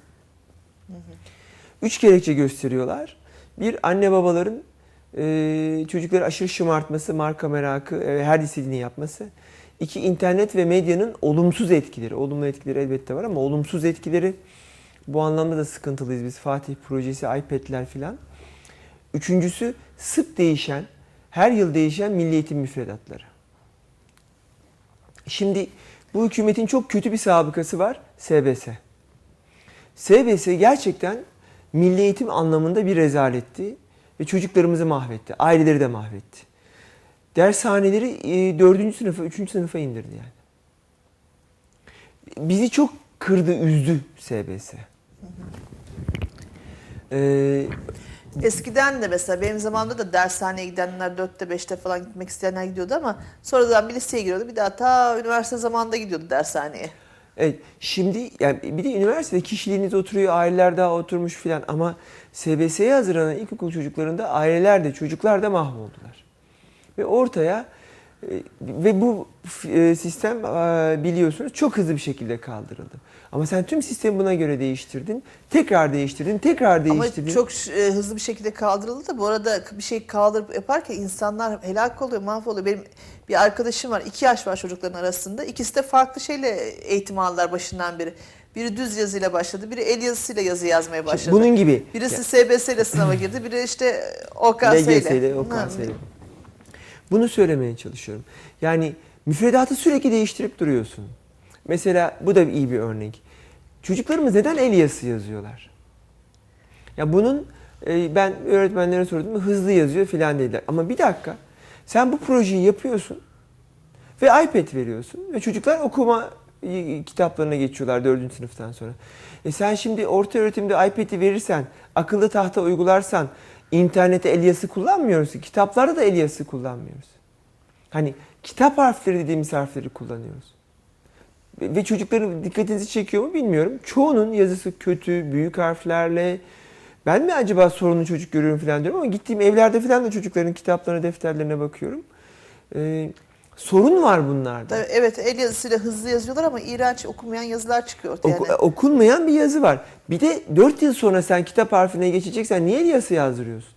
Üç gerekçe gösteriyorlar. Bir, anne babaların e, çocukları aşırı şımartması, marka merakı, e, her istediğini yapması. İki, internet ve medyanın olumsuz etkileri. Olumlu etkileri elbette var ama olumsuz etkileri bu anlamda da sıkıntılıyız biz. Fatih projesi, iPad'ler filan. Üçüncüsü, sık değişen, her yıl değişen milli eğitim müfredatları. Şimdi bu hükümetin çok kötü bir sabıkası var. SBS. SBS gerçekten milli eğitim anlamında bir rezaletti ve çocuklarımızı mahvetti. Aileleri de mahvetti. Dershaneleri e, 4. sınıfa, 3. sınıfa indirdi yani. Bizi çok kırdı, üzdü SBS. Ee, Eskiden de mesela benim zamanımda da dershaneye gidenler 4'te 5'te falan gitmek isteyenler gidiyordu ama sonradan bir liseye giriyordu. Bir daha ta üniversite zamanında gidiyordu dershaneye. Evet, şimdi yani bir de üniversitede kişiliğiniz oturuyor, aileler daha oturmuş filan ama SBS'ye hazırlanan ilkokul çocuklarında aileler de çocuklar da mahvoldular. Ve ortaya ve bu e, sistem e, biliyorsunuz çok hızlı bir şekilde kaldırıldı. Ama sen tüm sistemi buna göre değiştirdin, tekrar değiştirdin, tekrar değiştirdin. Ama çok e, hızlı bir şekilde kaldırıldı da bu arada bir şey kaldırıp yaparken insanlar helak oluyor, mahvoluyor. Benim bir arkadaşım var, iki yaş var çocukların arasında. İkisi de farklı şeyle eğitim aldılar başından beri. Biri düz yazıyla başladı, biri el yazısıyla yazı yazmaya başladı. bunun gibi. Birisi SBS ile sınava girdi, biri işte OKS ile. LGS ile, OKS ile. Bunu söylemeye çalışıyorum. Yani müfredatı sürekli değiştirip duruyorsun. Mesela bu da iyi bir örnek. Çocuklarımız neden el yazısı yazıyorlar? Ya bunun e, ben öğretmenlere sordum hızlı yazıyor filan dediler. Ama bir dakika. Sen bu projeyi yapıyorsun ve iPad veriyorsun ve çocuklar okuma e, kitaplarına geçiyorlar 4. sınıftan sonra. E sen şimdi orta öğretimde iPad'i verirsen, akıllı tahta uygularsan, internette el yazısı kullanmıyoruz. ki. Kitaplarda da el yazısı kullanmıyoruz. Hani kitap harfleri dediğimiz harfleri kullanıyoruz. Ve çocukların dikkatinizi çekiyor mu bilmiyorum. Çoğunun yazısı kötü, büyük harflerle. Ben mi acaba sorunlu çocuk görüyorum falan diyorum ama gittiğim evlerde falan da çocukların kitaplarına, defterlerine bakıyorum. Ee, sorun var bunlarda. Tabii, evet el yazısıyla hızlı yazıyorlar ama iğrenç okunmayan yazılar çıkıyor ortaya. Oku- Yani. okunmayan bir yazı var. Bir de 4 yıl sonra sen kitap harfine geçeceksen niye el yazısı yazdırıyorsun?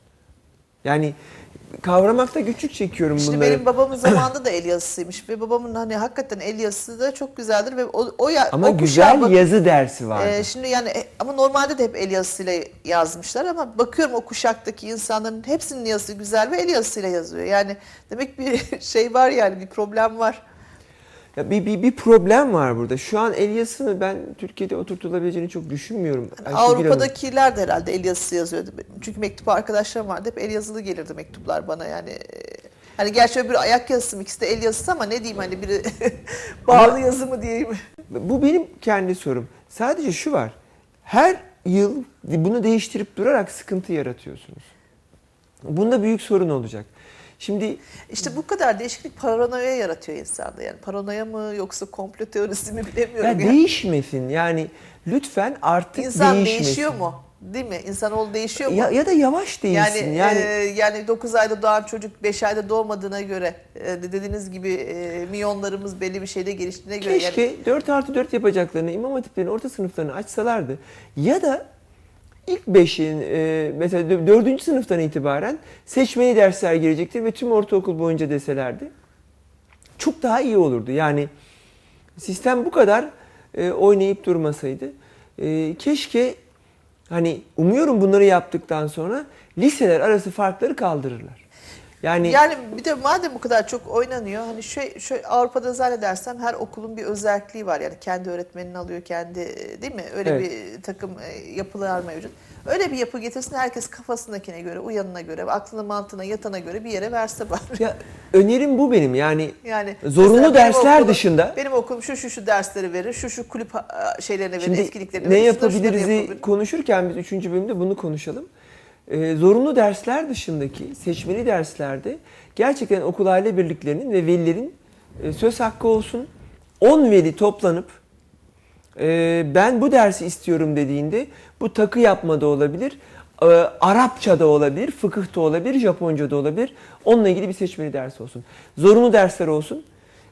Yani kavramakta güçlük çekiyorum bunları. benim babamın zamanında da el yazısıymış ve babamın hani hakikaten el yazısı da çok güzeldir ve o, o ya Ama o güzel bak- yazı dersi vardı. Ee, şimdi yani e, ama normalde de hep el yazısıyla yazmışlar ama bakıyorum o kuşaktaki insanların hepsinin yazısı güzel ve el yazısıyla yazıyor. Yani demek bir şey var yani bir problem var. Ya bir, bir, bir problem var burada. Şu an el yazısını ben Türkiye'de oturtulabileceğini çok düşünmüyorum. Ayşegül. Avrupa'dakiler de herhalde el yazısı yazıyordu. Çünkü mektup arkadaşlarım vardı hep el yazılı gelirdi mektuplar bana yani. Hani gerçi öbürü ayak yazısı mı ikisi de el yazısı ama ne diyeyim hani biri bağlı yazı mı diyeyim. Bu benim kendi sorum. Sadece şu var. Her yıl bunu değiştirip durarak sıkıntı yaratıyorsunuz. Bunda büyük sorun olacak. Şimdi İşte bu kadar değişiklik paranoya yaratıyor insanda. Yani paranoya mı yoksa komplo teorisi mi bilemiyorum. ya yani. değişmesin. Yani lütfen artık İnsan değişmesin. değişiyor mu? Değil mi? İnsanoğlu değişiyor mu? Ya, ya da yavaş değilsin. yani Yani, e, yani 9 ayda doğan çocuk 5 ayda doğmadığına göre e, de dediğiniz gibi e, miyonlarımız belli bir şeyde geliştiğine göre keşke yani 4 artı 4 yapacaklarını imam hatiplerin orta sınıflarını açsalardı. Ya da ilk 5'in e, mesela 4. sınıftan itibaren seçmeli dersler girecektir ve tüm ortaokul boyunca deselerdi. Çok daha iyi olurdu. Yani sistem bu kadar e, oynayıp durmasaydı. E, keşke hani umuyorum bunları yaptıktan sonra liseler arası farkları kaldırırlar. Yani, Yani bir de madem bu kadar çok oynanıyor hani şu, şu Avrupa'da zannedersem her okulun bir özelliği var yani kendi öğretmenini alıyor kendi değil mi öyle Evet. bir takım e, yapılar mevcut. Öyle bir yapı getirsin herkes kafasındakine göre uyanına göre aklına mantığına yatana göre bir yere verse bari. ya önerim bu benim. Yani Yani Zorunlu dersler okulum- dışında- benim okulum şu şu şu dersleri verir, şu şu kulüp şeylerine verir, etkinliklerini ne verir. şunları şunları yapabiliriz'i yapabilir. konuşurken biz 3. bölümde bunu konuşalım. Ee, zorunlu dersler dışındaki seçmeli derslerde gerçekten okul aile birliklerinin ve velilerin e, söz hakkı olsun. 10 veli toplanıp e, ben bu dersi istiyorum dediğinde bu takı yapma da olabilir, e, Arapça da olabilir, fıkıh da olabilir, Japonca da olabilir. Onunla ilgili bir seçmeli ders olsun. Zorunlu dersler olsun.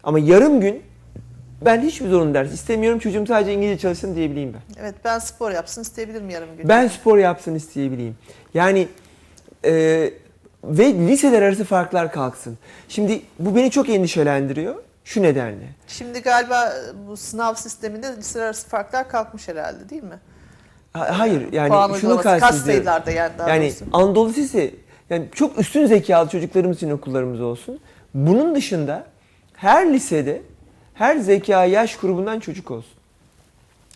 Ama yarım gün ben hiçbir zorunlu ders istemiyorum. Çocuğum sadece İngilizce çalışsın diyebileyim ben. Evet ben spor yapsın isteyebilirim yarım gün. Ben spor yapsın isteyebileyim. Yani e, ve liseler arası farklar kalksın. Şimdi bu beni çok endişelendiriyor. Şu nedenle. Şimdi galiba bu sınav sisteminde liseler arası farklar kalkmış herhalde değil mi? Ha- Hayır yani Puan şunu kastediyorum. yani daha Yani doğrusu. Anadolu Lisesi yani çok üstün zekalı çocuklarımız için okullarımız olsun. Bunun dışında her lisede her zeka yaş grubundan çocuk olsun.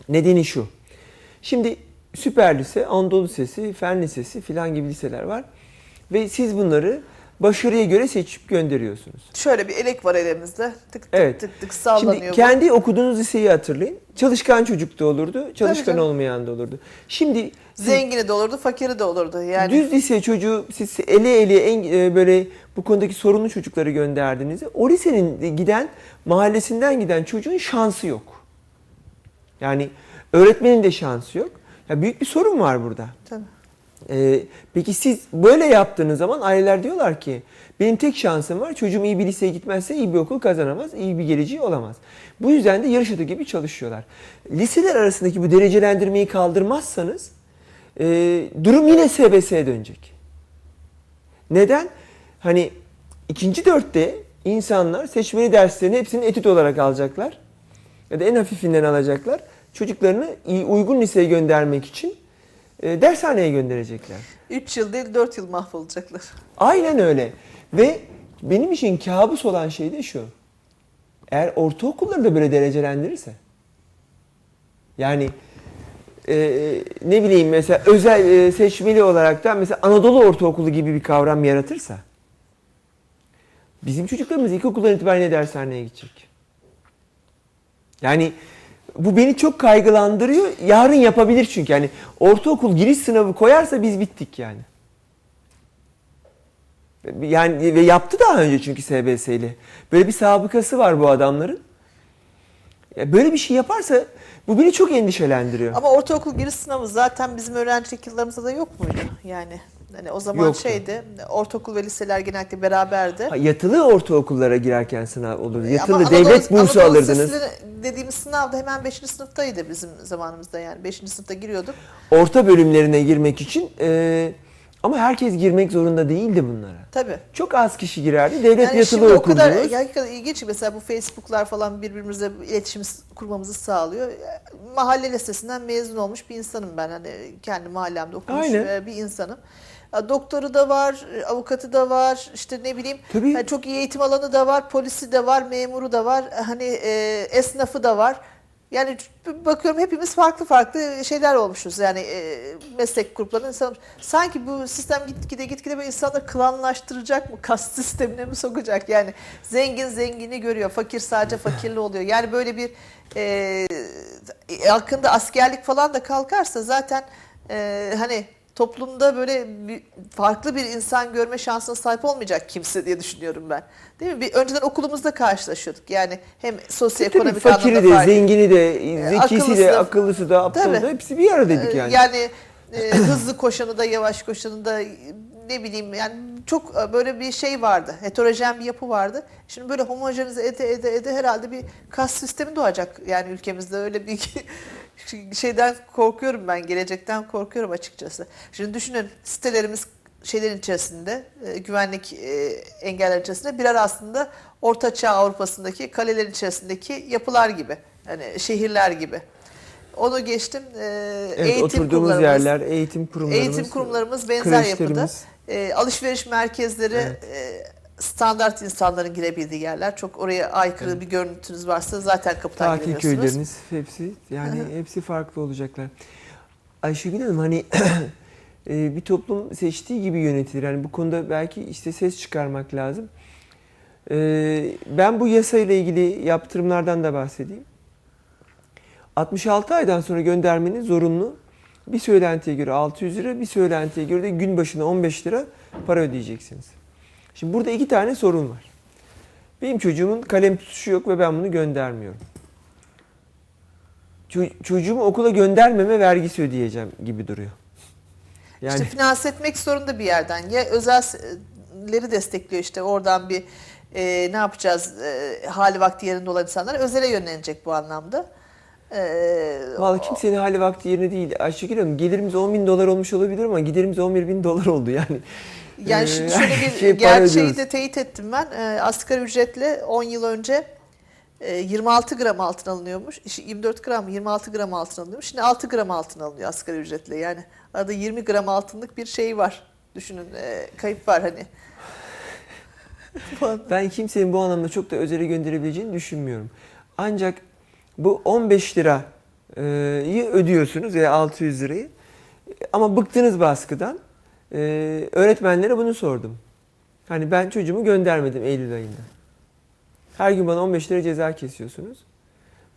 Nedeni şu. Şimdi süper lise, Anadolu Lisesi, Fen Lisesi filan gibi liseler var. Ve siz bunları başarıya göre seçip gönderiyorsunuz. Şöyle bir elek var elimizde. Tık tık Evet. tık tık sallanıyor. Şimdi bu. kendi okuduğunuz liseyi hatırlayın. Çalışkan çocuk da olurdu, çalışkan olmayan da olurdu. Şimdi Zengini de olurdu, fakiri de olurdu. Yani düz lise çocuğu siz ele ele en, e, böyle bu konudaki sorunlu çocukları gönderdiğinizde o lisenin giden mahallesinden giden çocuğun şansı yok. Yani öğretmenin de şansı yok. Ya büyük bir sorun var burada. Tabii. Ee, peki siz böyle yaptığınız zaman aileler diyorlar ki benim tek şansım var çocuğum iyi bir liseye gitmezse iyi bir okul kazanamaz, iyi bir geleceği olamaz. Bu yüzden de yarış atı gibi çalışıyorlar. Liseler arasındaki bu derecelendirmeyi kaldırmazsanız e, durum yine SBS'ye dönecek. Neden? Hani ikinci dörtte insanlar seçmeli derslerini hepsini etüt olarak alacaklar. Ya da en hafifinden alacaklar. Çocuklarını uygun liseye göndermek için e, dershaneye gönderecekler. 3 yıl değil 4 yıl mahvolacaklar. Aynen öyle. Ve benim için kabus olan şey de şu. Eğer ortaokulları da böyle derecelendirirse. Yani e, ne bileyim mesela özel e, seçmeli olarak da mesela Anadolu Ortaokulu gibi bir kavram yaratırsa bizim çocuklarımız ilkokuldan itibaren dershaneye gidecek. Yani bu beni çok kaygılandırıyor. Yarın yapabilir çünkü. Yani ortaokul giriş sınavı koyarsa biz bittik yani. Yani ve yaptı daha önce çünkü SBS ile. Böyle bir sabıkası var bu adamların. Ya böyle bir şey yaparsa bu beni çok endişelendiriyor. Ama ortaokul giriş sınavı zaten bizim öğrencilik yıllarımızda da yok muydu? Yani hani o zaman Yoktu. şeydi, ortaokul ve liseler genellikle beraberdi. Ha, yatılı ortaokullara girerken sınav olurdu. Yatılı Ama devlet Anadolu- bursu Anadolu alırdınız. Dediğimiz sınav da hemen 5. sınıftaydı bizim zamanımızda yani. 5. sınıfta giriyorduk. Orta bölümlerine girmek için e, ama herkes girmek zorunda değildi bunlara. Tabii. Çok az kişi girerdi. Devlet Yani yatılı şimdi o kadar hakikaten ilginç mesela bu Facebook'lar falan birbirimizle iletişim kurmamızı sağlıyor. Mahalle lisesinden mezun olmuş bir insanım ben. Hani kendi mahallemde okumuş Aynen. e, bir insanım. Doktoru da var, e, avukatı da var, işte ne bileyim Tabii. yani çok iyi eğitim alanı da var, polisi de var, memuru da var, hani e, esnafı da var. Yani bakıyorum hepimiz farklı farklı şeyler olmuşuz yani e, meslek gruplarında insan sanki bu sistem gitgide gitgide böyle insanları klanlaştıracak mı kast sistemine mi sokacak yani zengin zengini görüyor fakir sadece fakirli oluyor yani böyle bir e, hakkında askerlik falan da kalkarsa zaten e, hani toplumda böyle bir, farklı bir insan görme şansına sahip olmayacak kimse diye düşünüyorum ben. Değil mi? Bir, önceden okulumuzda karşılaşıyorduk. Yani hem Tabii sosyoekonomik fakiri anlamda de, farklı. zengini de, zekisi akıllısı de, da- akıllısı da, aptalı da Tabii. hepsi bir aradaydık Ee, yani. Yani e, hızlı koşanı da yavaş koşanı da ne bileyim yani çok e, böyle bir şey vardı. Heterojen bir yapı vardı. Şimdi böyle homojenize ede ede ede herhalde bir kas sistemi doğacak yani ülkemizde öyle bir şeyden korkuyorum ben gelecekten korkuyorum açıkçası. Şimdi düşünün sitelerimiz şeylerin içerisinde e, güvenlik e, engeller içerisinde birer aslında Orta Çağ Avrupa'sındaki kalelerin içerisindeki yapılar gibi. Hani şehirler gibi. Onu geçtim. Ee, Evet, eğitim oturduğumuz kurumlarımız, yerler, eğitim kurumlarımız, eğitim kurumlarımız benzer yapıda. alışveriş merkezleri Evet. e, standart insanların girebildiği yerler. Çok oraya aykırı bir görüntünüz varsa zaten kapıdan Tatil giremiyorsunuz. köyleriniz hepsi yani hepsi farklı olacaklar. Ayşegül Hanım hani e, bir toplum seçtiği gibi yönetilir. Yani bu konuda belki işte ses çıkarmak lazım. E, Ben bu yasayla ilgili yaptırımlardan da bahsedeyim. 66 aydan sonra göndermenin zorunlu. Bir söylentiye göre 600 lira, bir söylentiye göre de gün başına 15 lira para ödeyeceksiniz. Şimdi burada iki tane sorun var. Benim çocuğumun kalem tutuşu yok ve ben bunu göndermiyorum. Ço- çocuğumu okula göndermeme vergisi ödeyeceğim gibi duruyor. Yani İşte finanse etmek zorunda bir yerden. Ya özelleri destekliyor işte oradan bir e, ne yapacağız e, hali vakti yerinde olan insanlar özele yönlenecek bu anlamda. E, Vallahi kimsenin hali vakti yerine değil. Ayşegül Hanım gelirimiz 10 bin dolar olmuş olabilir ama giderimiz 11 bin dolar oldu yani. Yani Ee, şimdi şöyle bir şey gerçeği de teyit ettim ben. E, asgari ücretle 10 yıl önce e, 26 gram altın alınıyormuş. İşte 24 gram mı 26 gram altın alınıyormuş. Şimdi 6 gram altın alınıyor asgari ücretle. Yani arada 20 gram altınlık bir şey var. Düşünün e, kayıp var hani. Ben kimsenin bu anlamda çok da özele gönderebileceğini düşünmüyorum. Ancak bu 15 lirayı ödüyorsunuz veya 600 lirayı. Ama bıktınız baskıdan. Ee, öğretmenlere bunu sordum. Hani ben çocuğumu göndermedim Eylül ayında. Her gün bana 15 lira ceza kesiyorsunuz.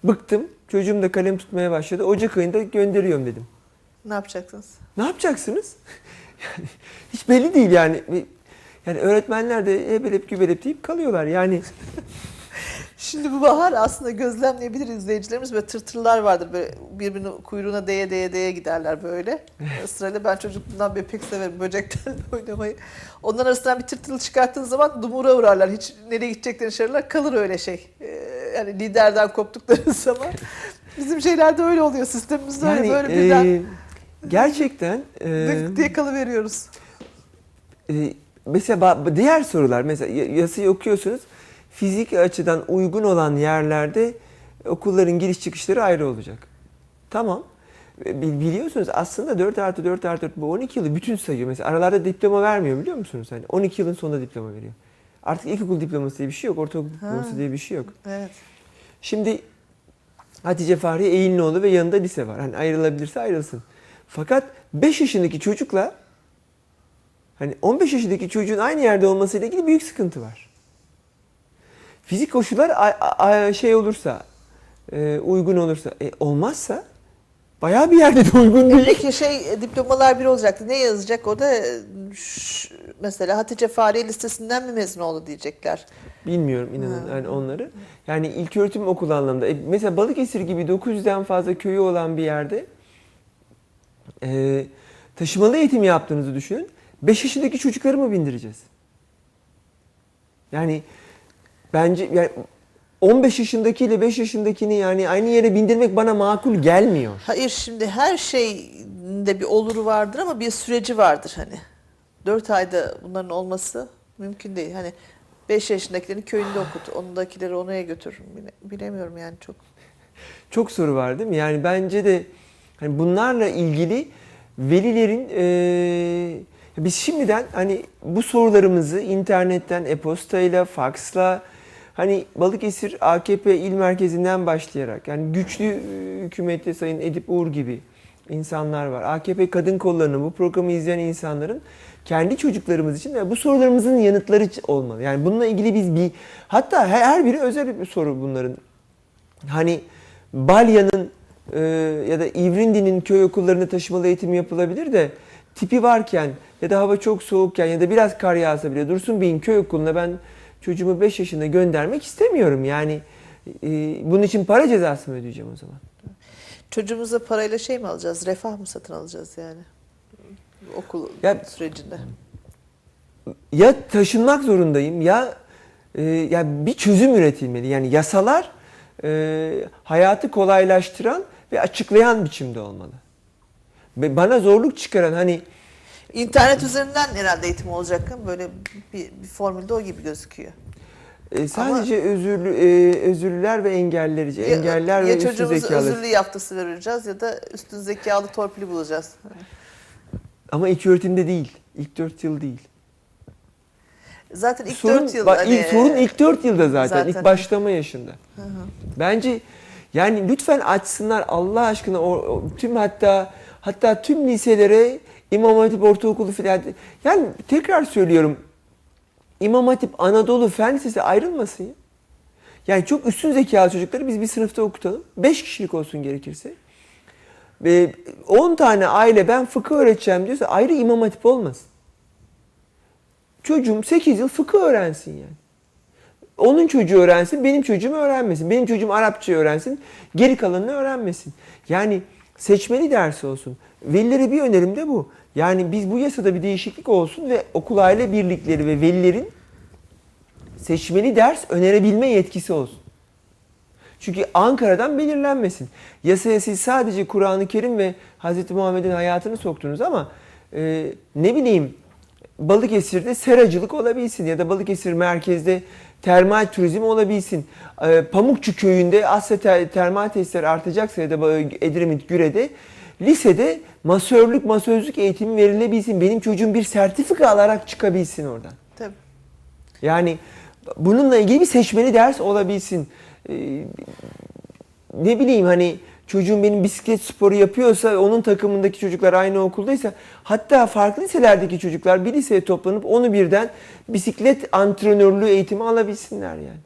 Bıktım. Çocuğum da kalem tutmaya başladı. Ocak ayında gönderiyorum dedim. ne yapacaksınız? Ne yapacaksınız? Yani hiç belli değil yani. Yani öğretmenler de hebelep gübelep deyip kalıyorlar. Yani Şimdi bu bahar aslında gözlemleyebilir izleyicilerimiz. Böyle tırtırlar vardır. Böyle birbirinin kuyruğuna değe değe değe giderler böyle. Sırayla ben çocukluğumdan beri pek severim böceklerle oynamayı. Onların arasından bir tırtıl çıkarttığın zaman dumura uğrarlar. Hiç nereye gideceklerini şaşırırlar. Kalır öyle şey. Ee, yani liderden koptukları zaman. Bizim şeylerde öyle oluyor. Sistemimizde öyle yani böyle birden e, gerçekten e, diye kalıveriyoruz. e, mesela diğer sorular mesela yasayı okuyorsunuz. Fizik açıdan uygun olan yerlerde okulların giriş çıkışları ayrı olacak. Tamam. E, bil- Biliyorsunuz aslında 4 artı 4 artı 4 bu 12 yılı bütün sayıyor. Mesela aralarda diploma vermiyor biliyor musunuz? Hani 12 yılın sonunda diploma veriyor. Artık ilkokul diploması diye bir şey yok. Ortaokul diploması diye bir şey yok. Evet. Şimdi Hatice Fahriye Eğilinoğlu ve yanında lise var. Hani ayrılabilirse ayrılsın. Fakat 5 yaşındaki çocukla hani 15 yaşındaki çocuğun aynı yerde olmasıyla ilgili büyük sıkıntı var. Fizik koşullar a- a- a- şey olursa, e, uygun olursa, e, olmazsa bayağı bir yerde de uygun değil. Peki şey e, diplomalar bir olacaktı. Ne yazacak? E, ş- Mesela Hatice Fahriye listesinden mi mezun oldu diyecekler. Bilmiyorum inanın Ha. yani onları. Yani ilköğretim okulu anlamda. E, mesela Balıkesir gibi 900'den fazla köyü olan bir yerde e, taşımalı eğitim yaptığınızı düşünün. 5 yaşındaki çocukları mı bindireceğiz? Yani bence yani 15 yaşındaki ile 5 yaşındakini yani aynı yere bindirmek bana makul gelmiyor. Hayır şimdi her şeyde bir oluru vardır ama bir süreci vardır hani. 4 ayda bunların olması mümkün değil. Hani 5 yaşındakilerini köyünde okut, ondakileri oraya götür. Bile- Bilemiyorum yani çok. Çok soru var değil mi? Yani bence de hani bunlarla ilgili velilerin eee, biz şimdiden hani bu sorularımızı internetten, e-postayla, faksla hani Balıkesir AKP il merkezinden başlayarak yani güçlü e, hükümette Sayın Edip Uğur gibi insanlar var. AKP kadın kollarının bu programı izleyen insanların kendi çocuklarımız için de bu sorularımızın yanıtları olmalı. Yani bununla ilgili biz bir hatta her biri özel bir soru bunların. Hani Balya'nın e, ya da İvrindi'nin köy okullarında taşımalı eğitim yapılabilir de tipi varken ya da hava çok soğukken ya da biraz kar yağsa bile Dursun Bey'in köy okuluna ben çocuğumu 5 yaşında göndermek istemiyorum. Yani e, bunun için para cezası mı ödeyeceğim o zaman? Çocuğumuza parayla şey mi alacağız? Refah mı satın alacağız yani? Okul Ya- sürecinde. Ya taşınmak zorundayım ya e, ya bir çözüm üretilmeli. Yani yasalar e, hayatı kolaylaştıran ve açıklayan biçimde olmalı. Ve bana zorluk çıkaran hani İnternet üzerinden herhalde eğitim olacak. Böyle bir, bir formülde o gibi gözüküyor. E, sadece özürlü e, özürlüler ve engelliler için. Ya- Engeller ya ve üstün çocuğumuzu zekalı. özürlü yaftası vereceğiz ya da üstün zekalı torpili bulacağız. Ama ilk öğretimde değil. İlk 4 yıl değil. Zaten ilk sorun, 4 yıl bak, hani, ilk, sorun ilk 4 yılda zaten, zaten. ilk başlama yaşında. Hı hı. Bence yani lütfen açsınlar Allah aşkına o, o- tüm hatta hatta tüm liselere İmam Hatip Ortaokulu filan yani tekrar söylüyorum İmam Hatip Anadolu Fen Lisesi ayrılmasın ya. Yani çok üstün zekalı çocukları biz bir sınıfta okutalım. 5 kişilik olsun gerekirse. Ve 10 tane aile ben fıkıh öğreteceğim diyorsa ayrı İmam Hatip olmasın. Çocuğum 8 yıl fıkıh öğrensin yani. Onun çocuğu öğrensin, benim çocuğum öğrenmesin. Benim çocuğum Arapça öğrensin, geri kalanını öğrenmesin. Yani seçmeli ders olsun. Velilere bir önerim de bu. Yani biz bu yasada bir değişiklik olsun ve okul aile birlikleri ve velilerin seçmeli ders önerebilme yetkisi olsun. Çünkü Ankara'dan belirlenmesin. Yasaya siz sadece Kur'an-ı Kerim ve Hz. Muhammed'in hayatını soktunuz ama e, ne bileyim Balıkesir'de seracılık olabilsin ya da Balıkesir merkezde termal turizm olabilsin. E, Pamukçu köyünde Asya ter- termal tesisleri artacaksa ya da Edremit Güre'de lisede masörlük, masözlük eğitimi verilebilsin. Benim çocuğum bir sertifika alarak çıkabilsin oradan. Tabii. Yani bununla ilgili bir seçmeli ders olabilsin. Ee, ne bileyim hani çocuğum benim bisiklet sporu yapıyorsa onun takımındaki çocuklar aynı okuldaysa hatta farklı liselerdeki çocuklar bir liseye toplanıp onu birden bisiklet antrenörlüğü eğitimi alabilsinler yani.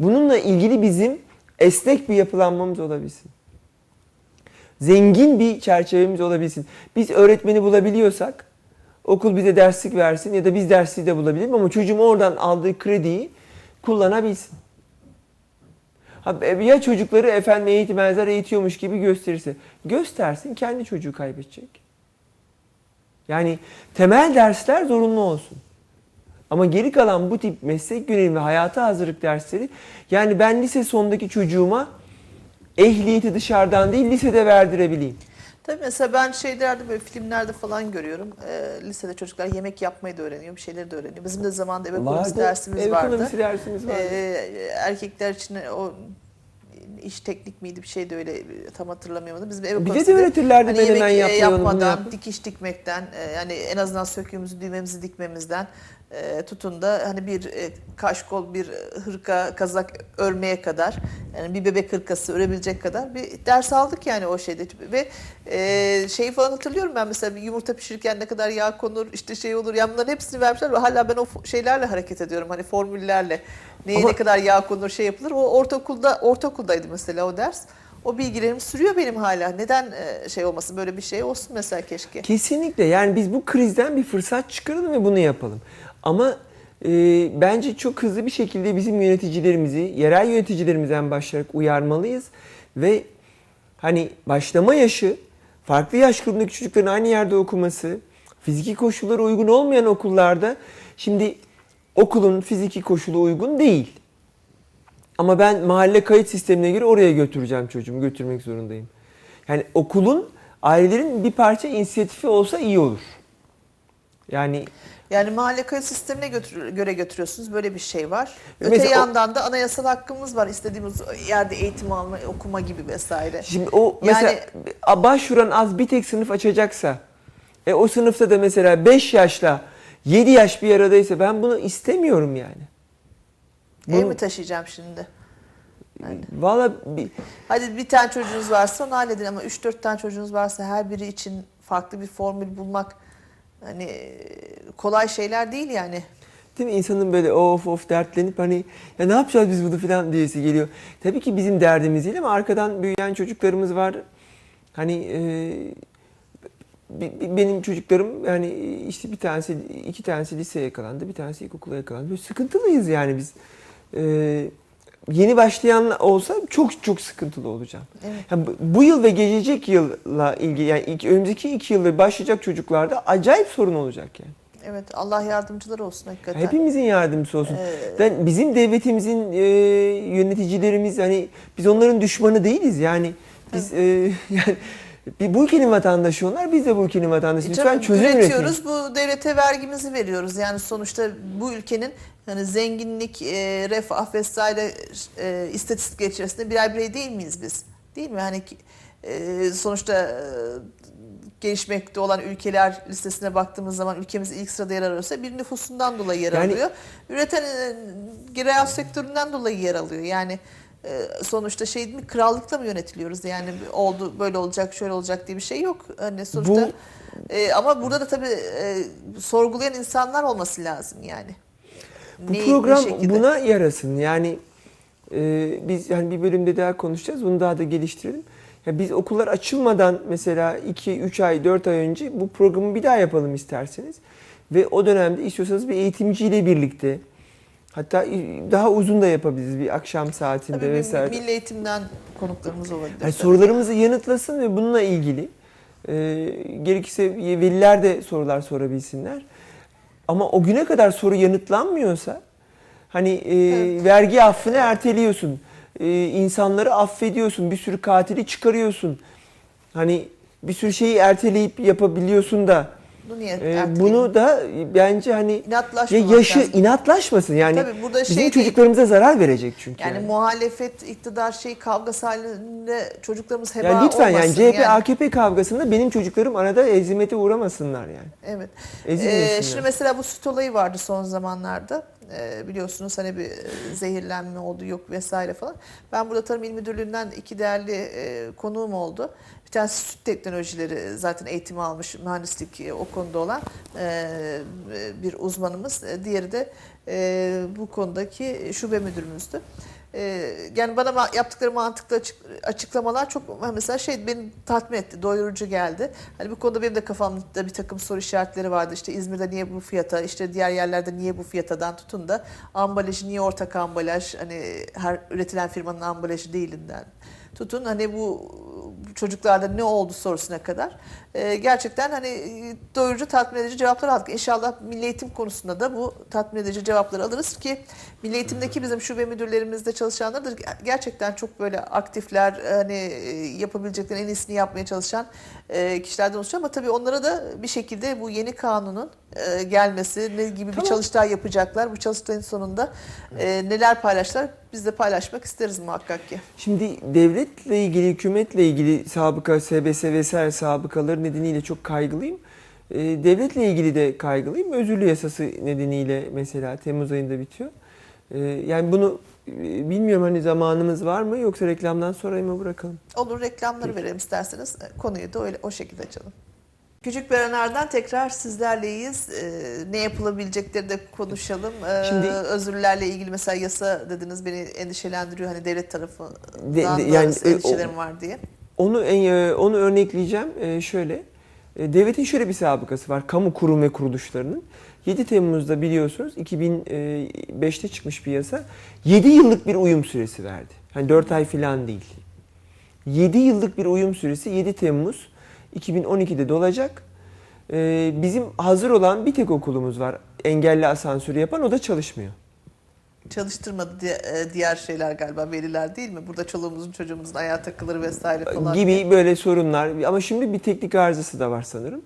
Bununla ilgili bizim esnek bir yapılanmamız olabilsin. Zengin bir çerçevemiz olabilsin. Biz öğretmeni bulabiliyorsak okul bize derslik versin ya da biz dersliği de bulabilirim ama çocuğum oradan aldığı krediyi kullanabilsin. E, Ya çocukları efendim eğitmenler eğitiyormuş gibi gösterirse göstersin kendi çocuğu kaybedecek. Yani temel dersler zorunlu olsun. Ama geri kalan bu tip meslek yönelimi ve hayata hazırlık dersleri yani ben lise sondaki çocuğuma ehliyeti dışarıdan değil lisede verdirebileyim. Tabii mesela ben şeylerde böyle filmlerde falan görüyorum. Ee, lisede çocuklar yemek yapmayı da öğreniyor, bir şeyleri de öğreniyor. Bizim de zamanında ev ekonomisi Vardı, dersimiz ev vardı. ekonomisi dersimiz vardı. Ee, erkekler için o iş teknik miydi bir şey de öyle tam hatırlamıyorum. Bizim ev Bize de öğretirlerdi hani menemen yemek e, yapmadan, yap. dikiş dikmekten, e, yani en azından söküğümüzü, düğmemizi dikmemizden e, tutun da hani bir e, kaşkol, bir hırka, kazak örmeye kadar, yani bir bebek hırkası örebilecek kadar bir ders aldık yani o şeyde ve e, şeyi falan hatırlıyorum ben mesela bir yumurta pişirirken ne kadar yağ konur, işte şey olur, yani bunların hepsini vermişler ve hala ben o şeylerle hareket ediyorum hani formüllerle. Neye Ama- ne kadar yağ konur, şey yapılır. O ortaokulda ortaokuldaydı mesela o ders. O bilgilerim sürüyor benim hala. Neden e, şey olmasın böyle bir şey olsun mesela keşke. Kesinlikle yani biz bu krizden bir fırsat çıkaralım ve bunu yapalım. Ama e, bence çok hızlı bir şekilde bizim yöneticilerimizi, yerel yöneticilerimizden başlayarak uyarmalıyız. Ve hani başlama yaşı, farklı yaş grubundaki çocukların aynı yerde okuması, fiziki koşullara uygun olmayan okullarda şimdi okulun fiziki koşulu uygun değil. Ama ben mahalle kayıt sistemine göre oraya götüreceğim çocuğumu, götürmek zorundayım. Yani okulun, ailelerin bir parça inisiyatifi olsa iyi olur. Yani Yani mahalle kayıt sistemine götür, göre götürüyorsunuz. Böyle bir şey var. Öte Mesela yandan da anayasal hakkımız var. İstediğimiz yerde eğitim alma, okuma gibi vesaire. şimdi o mesela başvuran az bir tek sınıf açacaksa, e, o sınıfta da mesela 5 yaşla 7 yaş bir aradaysa ben bunu istemiyorum yani. Ev Bunu- mi taşıyacağım şimdi? Yani. Valla bir- Hadi bir tane çocuğunuz varsa onu halledin ama 3-4 tane çocuğunuz varsa her biri için farklı bir formül bulmak hani kolay şeyler değil yani. Değil mi? İnsanın böyle of of dertlenip hani ya ne yapacağız biz bunu falan diyesi geliyor. Tabii ki bizim derdimiz değil ama arkadan büyüyen çocuklarımız var. Hani e, benim çocuklarım yani işte bir tanesi iki tanesi liseye yakalandı, bir tanesi ilkokula yakalandı. Böyle sıkıntılıyız yani biz. E, yeni başlayan olsa çok çok sıkıntılı olacağım. Evet. Yani bu- yıl ve gelecek yılla ilgili yani ilk, önümüzdeki iki yılda başlayacak çocuklarda acayip sorun olacak yani. Evet Allah yardımcılar olsun hakikaten. Hepimizin yardımcısı olsun. Ee, Ben bizim devletimizin e, yöneticilerimiz hani biz onların düşmanı değiliz yani biz e, yani bu ülkenin vatandaşı onlar, biz de bu ülkenin vatandaşı. E Lütfen tabii çözüm üretin. üretiyoruz. Bu devlete vergimizi veriyoruz. Yani sonuçta bu ülkenin hani zenginlik, e, refah vesaire e, istatistik içerisinde birer birey değil miyiz biz? Değil mi? Hani e, sonuçta e, gelişmekte olan ülkeler listesine baktığımız zaman ülkemiz ilk sırada yer alıyorsa bir nüfusundan dolayı yer Yani- alıyor. Üreten e, gıda sektöründen dolayı yer alıyor. Yani sonuçta şey mi krallıkla mı yönetiliyoruz? Yani oldu böyle olacak şöyle olacak diye bir şey yok. Hani sonuçta Bu- e, ama burada da tabii e, sorgulayan insanlar olması lazım yani. Bu ne program şekilde? buna yarasın. Yani e, biz yani bir bölümde daha konuşacağız. Bunu daha da geliştirelim. Ya biz okullar açılmadan mesela 2, 3 ay, 4 ay önce bu programı bir daha yapalım isterseniz. Ve o dönemde istiyorsanız bir eğitimciyle birlikte hatta daha uzun da yapabiliriz bir akşam saatinde Tabii vesaire. milli eğitimden konuklarımız olabilir. Yani sorularımızı yanıtlasın ve bununla ilgili e, gerekirse veliler de sorular sorabilsinler. Ama o güne kadar soru yanıtlanmıyorsa hani e, Evet. vergi affını erteliyorsun. E, insanları affediyorsun. Bir sürü katili çıkarıyorsun. Hani bir sürü şeyi erteleyip yapabiliyorsun da Bunu niye e, erteleyelim? bunu da bence hani ya yaşı lazım. inatlaşmasın. Yani Tabii burada bizim şey değil. çocuklarımıza zarar verecek çünkü. Yani muhalefet, iktidar şey kavgası halinde çocuklarımız heba Yani lütfen yani olmasın CHP AKP kavgasında benim çocuklarım arada ezimete uğramasınlar yani. Evet. Ezilmesinler. Ee, şimdi mesela bu süt olayı vardı son zamanlarda. Ee, biliyorsunuz hani bir e, zehirlenme oldu yok vesaire falan. Ben burada Tarım İl Müdürlüğü'nden iki değerli e, konuğum oldu. Bir tanesi süt teknolojileri zaten eğitimi almış mühendislik e, o konuda olan e, bir uzmanımız. E, Diğeri de e, bu konudaki şube müdürümüzdü. Ee, yani bana yaptıkları mantıklı açık- açıklamalar çok mesela şey beni tatmin etti, doyurucu geldi. Hani bu konuda benim de kafamda bir takım soru işaretleri vardı. İşte İzmir'de niye bu fiyata, işte diğer yerlerde niye bu fiyatadan tutun da ambalajı niye ortak ambalaj, hani her üretilen firmanın ambalajı değilinden tutun. Hani bu çocuklarda ne oldu sorusuna kadar. Ee, gerçekten hani e, doyurucu, tatmin edici cevaplar aldık. İnşallah milli eğitim konusunda da bu tatmin edici cevapları alırız ki milli eğitimdeki bizim şube müdürlerimizde çalışanlar da gerçekten çok böyle aktifler, hani e, yapabileceklerin en iyisini yapmaya çalışan e, kişilerden oluşuyor. Ama tabii onlara da bir şekilde bu yeni kanunun e, gelmesi, ne gibi bir Tamam. çalıştay yapacaklar, bu çalıştayın sonunda e, neler paylaştılar biz de paylaşmak isteriz muhakkak ki. Şimdi devletle ilgili, hükümetle ilgili sabıka, SBS vesaire sabıkaları nedeniyle çok kaygılıyım. Devletle ilgili de kaygılıyım. Özürlü yasası nedeniyle mesela Temmuz ayında bitiyor. Ee, yani bunu e, bilmiyorum hani zamanımız var mı yoksa reklamdan sonra mı bırakalım? Olur reklamları verelim isterseniz. E, Konuyu da öyle o şekilde açalım. Küçük Berenler'den tekrar sizlerleyiz. Ee, ne yapılabilecekleri de konuşalım. Ee, Şimdi- özürlerle ilgili mesela yasa dediniz beni endişelendiriyor. Hani devlet tarafından De- de- yani, e, endişelerim var diye. Onu onu örnekleyeceğim Ee, şöyle. E, Devletin şöyle bir sabıkası var. Kamu kurum ve kuruluşlarının. 7 Temmuz'da biliyorsunuz 2005'te çıkmış bir yasa. 7 yıllık bir uyum süresi verdi. Hani 4 ay falan değil. 7 yıllık bir uyum süresi 7 Temmuz 2012'de dolacak. Ee, bizim hazır olan bir tek okulumuz var. Engelli asansörü yapan o da çalışmıyor. Çalıştırmadı e, diğer şeyler galiba veliler değil mi? Burada çoluğumuzun çocuğumuzun ayağa takılır vesaire falan. gibi böyle sorunlar ama şimdi bir teknik arızası da var sanırım.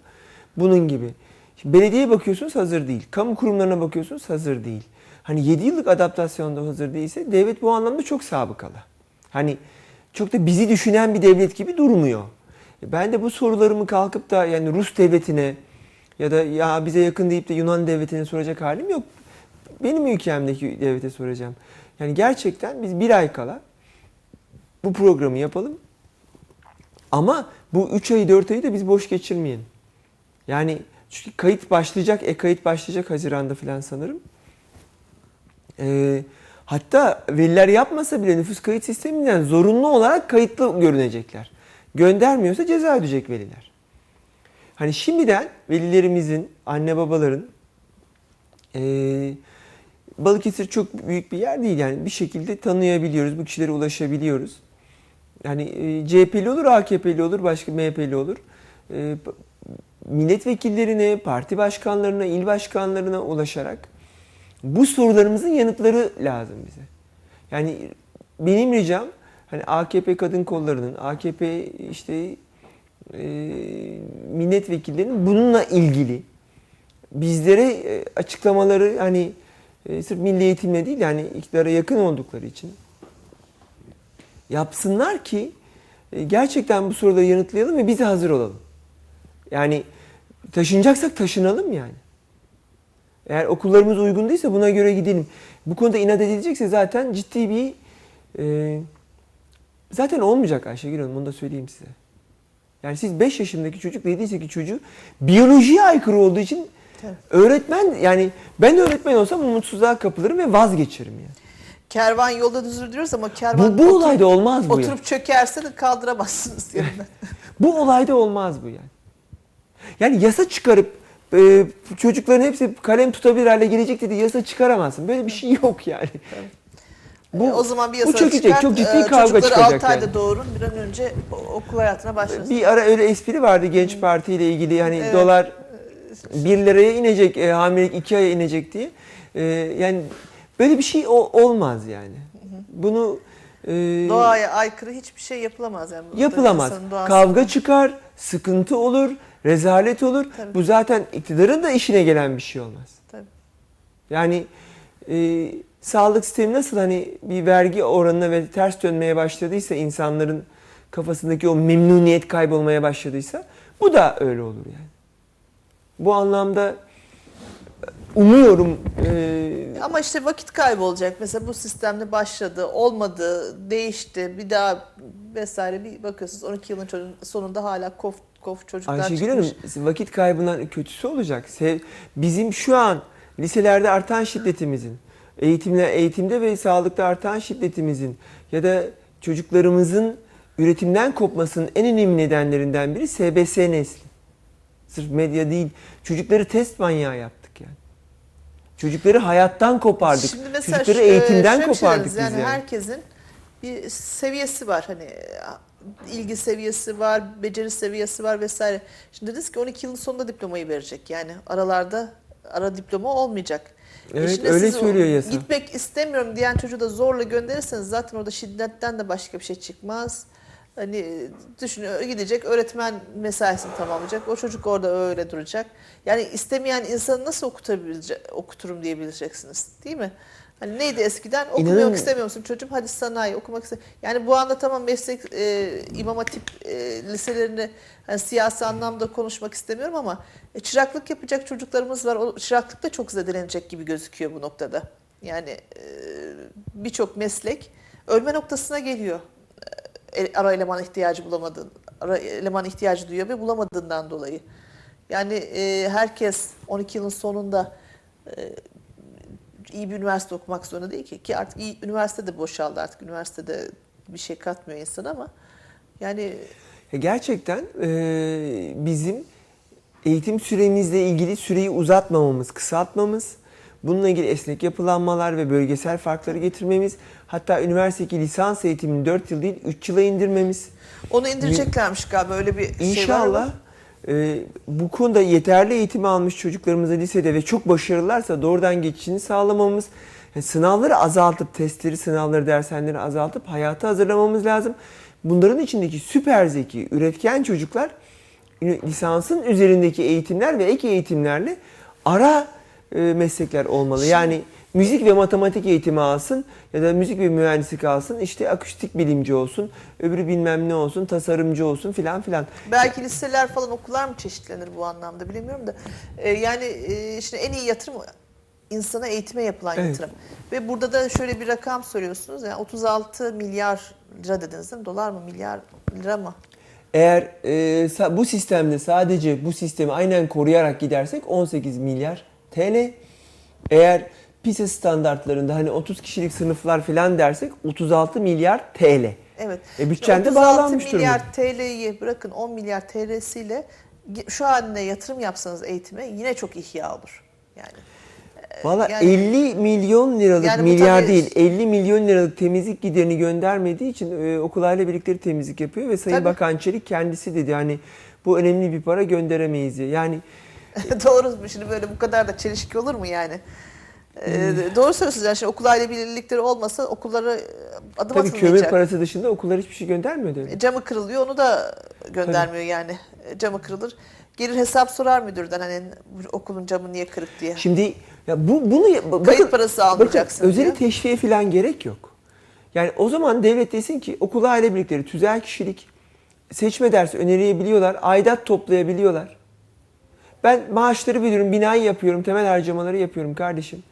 Bunun gibi. Şimdi belediyeye bakıyorsunuz hazır değil. Kamu kurumlarına bakıyorsunuz hazır değil. Hani 7 yıllık adaptasyonda hazır değilse devlet bu anlamda çok sabıkalı. Hani çok da bizi düşünen bir devlet gibi durmuyor. E Ben de bu sorularımı kalkıp da yani Rus devletine ya da ya bize yakın deyip de Yunan devletine soracak halim yok. Benim ülkemdeki devlete soracağım. Yani gerçekten biz bir ay kala bu programı yapalım. Ama bu 3 ayı 4 ayı da biz boş geçirmeyelim. Yani çünkü kayıt başlayacak, e-kayıt başlayacak Haziran'da falan sanırım. Ee, hatta veliler yapmasa bile nüfus kayıt sisteminden zorunlu olarak kayıtlı görünecekler. Göndermiyorsa ceza ödeyecek veliler. Hani şimdiden velilerimizin, anne babaların ee, Balıkesir çok büyük bir yer değil yani bir şekilde tanıyabiliyoruz, bu kişilere ulaşabiliyoruz. Yani e, CHP'li olur, AKP'li olur, başka MHP'li olur. Milletvekillerine, parti başkanlarına, il başkanlarına ulaşarak bu sorularımızın yanıtları lazım bize. Yani benim ricam hani AKP kadın kollarının, AKP işte e, milletvekillerinin bununla ilgili bizlere e, açıklamaları hani e, sırf milli eğitimle değil yani iktidara yakın oldukları için yapsınlar ki e, gerçekten bu soruları yanıtlayalım ve biz hazır olalım. Yani taşınacaksak taşınalım yani. Eğer okullarımız uygun değilse buna göre gidelim. Bu konuda inat edilecekse zaten ciddi bir e, zaten olmayacak Ayşegül Hanım onu da söyleyeyim size. Yani siz 5 yaşındaki çocuk 7-8 çocuğu biyolojiye aykırı olduğu için Tabii. öğretmen yani ben de öğretmen olsam umutsuzluğa kapılırım ve vazgeçerim yani. Kervan yolda düzülür diyoruz ama kervan Bu, bu olayda olmaz bu. oturup yani. çökerse de kaldıramazsınız yanına. Bu olayda olmaz bu yani. Yani yasa çıkarıp e, çocukların hepsi kalem tutabilir hale gelecek dedi yasa çıkaramazsın. Böyle bir şey yok yani. Bu, E, o zaman bir bu yasa çökecek. çıkart, Çok ciddi e, kavga çıkacak 6 ayda yani. doğurun bir an önce okul hayatına başlasın. Bir ara öyle espri vardı Genç Parti ile ilgili hani Evet. dolar 1 liraya inecek, e, hamilelik 2 aya inecek diye. E, yani böyle bir şey o- olmaz yani. Bunu e, Doğaya aykırı hiçbir şey yapılamaz yani. Bu yapılamaz. Kavga çıkar, sıkıntı olur, rezalet olur. Tabii. Bu zaten iktidarın da işine gelen bir şey olmaz. Tabii. Yani e, sağlık sistemi nasıl hani bir vergi oranına ve ters dönmeye başladıysa insanların kafasındaki o memnuniyet kaybolmaya başladıysa bu da öyle olur yani. Bu anlamda umuyorum e, Ama işte vakit kaybı olacak. Mesela bu sistemde başladı, olmadı, değişti, bir daha vesaire bir bakıyorsunuz 12 yılın sonunda hala kof kof çocuklar Ayşegül çıkmış. Hanım vakit kaybından kötüsü olacak. Bizim şu an liselerde artan şiddetimizin, eğitimle eğitimde ve sağlıkta artan şiddetimizin ya da çocuklarımızın üretimden kopmasının en önemli nedenlerinden biri SBS nesli. Sırf medya değil, çocukları test manyağı yaptık yani. Çocukları hayattan kopardık. Şimdi mesela Çocukları eğitimden şey kopardık biz yani. yani. Herkesin bir seviyesi var hani ilgi seviyesi var, beceri seviyesi var vesaire. Şimdi dediniz ki 12 yılın sonunda diplomayı verecek. Yani aralarda ara diploma olmayacak. E Evet, şimdi öyle siz söylüyor yasa. Gitmek istemiyorum diyen çocuğu da zorla gönderirseniz zaten orada şiddetten de başka bir şey çıkmaz. Hani düşünüyor gidecek öğretmen mesaisini tamamlayacak. O çocuk orada öyle duracak. Yani istemeyen insanı nasıl okutabilecek, okuturum diyebileceksiniz. Değil mi? Hani neydi eskiden? Okumak İnanın- istemiyor musun çocuğum? Hadi sanayi okumak istemiyorum. Yani bu anda tamam meslek e, imam hatip e, liselerini hani siyasi anlamda konuşmak istemiyorum ama e, çıraklık yapacak çocuklarımız var. O çıraklık da çok zedelenecek gibi gözüküyor bu noktada. Yani e, birçok meslek ölme noktasına geliyor. E, ara eleman ihtiyacı bulamadığın, ara eleman ihtiyacı duyuyor ve bulamadığından dolayı. Yani e, herkes 12 yılın sonunda e, iyi bir üniversite okumak zorunda değil ki. Ki artık iyi üniversite de boşaldı artık. Üniversitede bir şey katmıyor insan ama yani Ya Gerçekten e, bizim eğitim süremizle ilgili süreyi uzatmamamız, kısaltmamız, bununla ilgili esnek yapılanmalar ve bölgesel farkları getirmemiz, hatta üniversitedeki lisans eğitimini 4 yıl değil 3 yıla indirmemiz. onu indireceklermiş galiba öyle bir şey var İnşallah e, bu konuda yeterli eğitim almış çocuklarımıza lisede ve çok başarılılarsa doğrudan geçişini sağlamamız, yani sınavları azaltıp, testleri, sınavları, dershaneleri azaltıp hayata hazırlamamız lazım. Bunların içindeki süper zeki, üretken çocuklar lisansın üzerindeki eğitimler ve ek eğitimlerle ara e, meslekler olmalı. Yani müzik ve matematik eğitimi alsın ya da müzik ve mühendislik alsın. işte akustik bilimci olsun, öbürü bilmem ne olsun, tasarımcı olsun filan filan. belki liseler falan okullar mı çeşitlenir bu anlamda bilemiyorum da. E, yani e, işte en iyi yatırım insana eğitime yapılan Evet. yatırım. Ve burada da şöyle bir rakam söylüyorsunuz. Yani 36 milyar lira dediniz değil mi? Dolar mı? Milyar lira mı? Eğer e, bu sistemde sadece bu sistemi aynen koruyarak gidersek 18 milyar TL. Eğer PISA standartlarında hani 30 kişilik sınıflar filan dersek 36 milyar TL. Evet. E, bütçende Şimdi 36 bağlanmış durumda. milyar TL'yi bırakın 10 milyar TL'siyle şu haline yatırım yapsanız eğitime yine çok ihya olur. Yani Valla yani- 50 milyon liralık Yani milyar tabii- değil 50 milyon liralık temizlik giderini göndermediği için e, okul aile birlikleri temizlik yapıyor ve Sayın Tabii. Bakan Çelik kendisi dedi hani bu önemli bir para gönderemeyiz diye. Yani doğru mu? Şimdi böyle bu kadar da çelişki olur mu yani? Ee, doğru söylüyorsunuz. Yani şimdi okul aile birlikleri olmasa okullara e, adım Tabii kömür parası dışında okullar hiçbir şey göndermiyor devlet. E, Camı kırılıyor onu da göndermiyor yani. E, Camı kırılır. Gelir hesap sorar müdürden hani okulun camı niye kırık diye. Şimdi ya bu bunu ya- bakın, Kayıt parası almayacaksın Bakın, özeli diyor. teşviğe falan gerek yok. Yani o zaman devlet desin ki okul aile birlikleri tüzel kişilik seçme dersi önerebiliyorlar, aidat toplayabiliyorlar. Ben maaşları veriyorum, binayı yapıyorum, temel harcamaları yapıyorum kardeşim.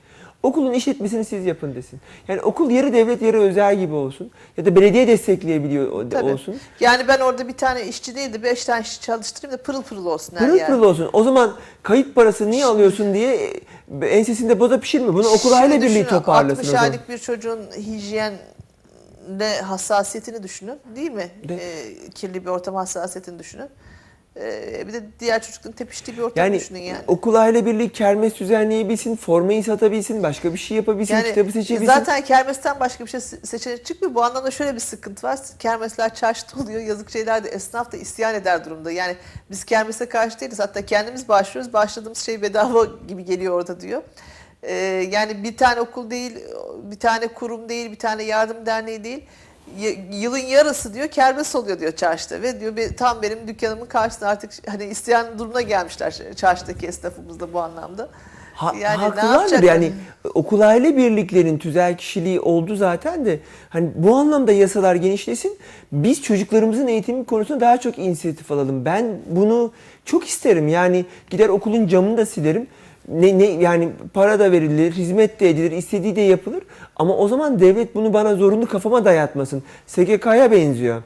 Okulun işletmesini siz yapın desin. Yani okul yarı devlet yarı özel gibi olsun. Ya da belediye destekleyebiliyor Tabii. olsun. Yani ben orada bir tane işçi değil de beş tane işçi çalıştırayım da pırıl pırıl olsun her Pırıl yer. pırıl olsun. O zaman kayıt parası niye alıyorsun diye ensesinde boza pişirme. Bunu okul aile birliği toparlasın. 60 o zaman. aylık bir çocuğun hijyenle hassasiyetini düşünün değil mi? De- Ee, kirli bir ortam hassasiyetini düşünün. Ee, bir de diğer çocukların tepiştiği bir ortam Yani, düşünün yani. okul aile birliği kermes düzenleyebilsin, formayı satabilsin, başka bir şey yapabilsin, Yani kitabı seçebilsin. zaten kermesten başka bir şey se- seçenek çıkmıyor. Bu anlamda şöyle bir sıkıntı var. Kermesler çarşıda oluyor. Yazık şeyler de esnaf da isyan eder durumda. Yani biz kermese karşı değiliz. Hatta kendimiz başlıyoruz. Başladığımız şey bedava gibi geliyor orada diyor. Ee, yani bir tane okul değil, bir tane kurum değil, bir tane yardım derneği değil. Yılın yarısı diyor kermes oluyor diyor çarşıda ve diyor "Be- tam benim dükkanımın karşısında artık hani isteyen durumuna gelmişler çarşıdaki esnafımız da bu anlamda. Ha, Yani haklılardır yani okul aile birliklerin tüzel kişiliği oldu zaten de hani bu anlamda yasalar genişlesin. Biz çocuklarımızın eğitimi konusunda daha çok inisiyatif alalım. Ben bunu çok isterim. Yani gider okulun camını da silerim. Ne, ne yani para da verilir, hizmet de edilir, istediği de yapılır. Ama o zaman devlet bunu bana zorunlu kafama dayatmasın. SGK'ya benziyor.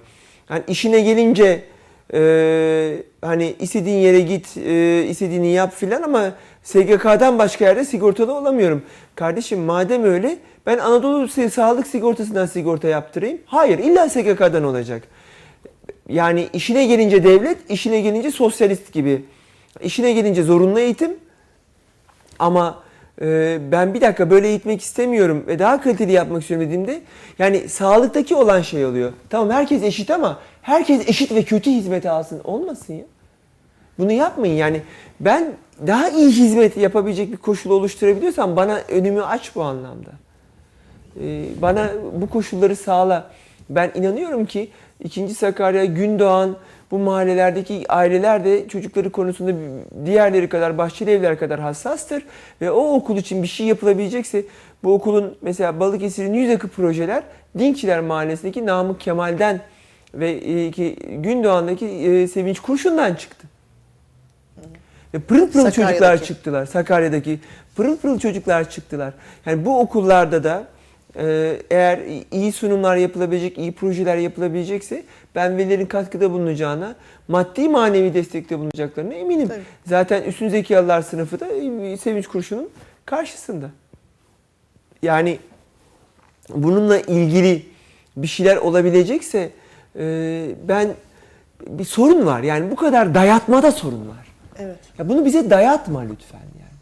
Yani işine gelince ee, hani istediğin yere git, e, istediğini yap filan ama SGK'dan başka yerde sigortalı olamıyorum. Kardeşim madem öyle ben Anadolu Sa- Sağlık Sigortası'ndan sigorta yaptırayım. Hayır illa SGK'dan olacak. Yani işine gelince devlet, işine gelince sosyalist gibi. İşine gelince zorunlu eğitim ama e, ben bir dakika böyle eğitmek istemiyorum ve daha kaliteli yapmak istiyorum dediğimde yani sağlıktaki olan şey oluyor. Tamam herkes eşit ama herkes eşit ve kötü hizmet alsın. Olmasın ya. Bunu yapmayın yani. Ben daha iyi hizmet yapabilecek bir koşul oluşturabiliyorsam bana önümü aç bu anlamda. Ee, bana bu koşulları sağla. Ben inanıyorum ki ikinci Sakarya, Gündoğan bu mahallelerdeki aileler de çocukları konusunda diğerleri kadar, bahçeli evler kadar hassastır. Ve o okul için bir şey yapılabilecekse bu okulun mesela Balıkesir'in yüz yakın projeler Dinkçiler Mahallesi'ndeki Namık Kemal'den ve e, ki Gündoğan'daki e, Sevinç Kurşun'dan çıktı. Ve pırıl pırıl çocuklar çıktılar. Sakarya'daki pırıl pırıl çocuklar çıktılar. Yani bu okullarda da e, eğer iyi sunumlar yapılabilecek, iyi projeler yapılabilecekse ben velilerin katkıda bulunacağına, maddi manevi destekte bulunacaklarına eminim. Tabii. Zaten üstün zekalılar sınıfı da e, Sevinç Kurşun'un karşısında. Yani bununla ilgili bir şeyler olabilecekse e, ben bir sorun var. Yani bu kadar dayatmada sorun var. Evet. Ya bunu bize dayatma lütfen yani.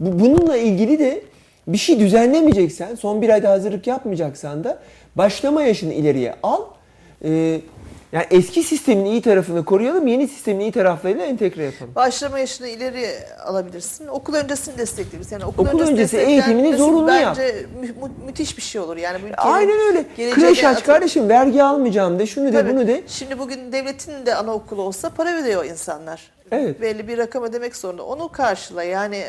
Bu, bununla ilgili de bir şey düzenlemeyeceksen, son bir ayda hazırlık yapmayacaksan da başlama yaşını ileriye al. Ee, yani eski sistemin iyi tarafını koruyalım, yeni sistemin iyi taraflarıyla entegre yapalım. Başlama yaşını ileri alabilirsin. Okul öncesini destekleyebilirsin. Yani okul, Okul öncesi öncesi eğitimini zorunlu yap. Bence mü- mü- müthiş bir şey olur. Yani bu ülkenin Aynen öyle. Kreş aç kardeşim, vergi almayacağım de, şunu de, Tabii. bunu de. Şimdi bugün devletin de anaokulu olsa para ödüyor insanlar. Evet. Belli bir rakam ödemek zorunda. Onu karşıla. Yani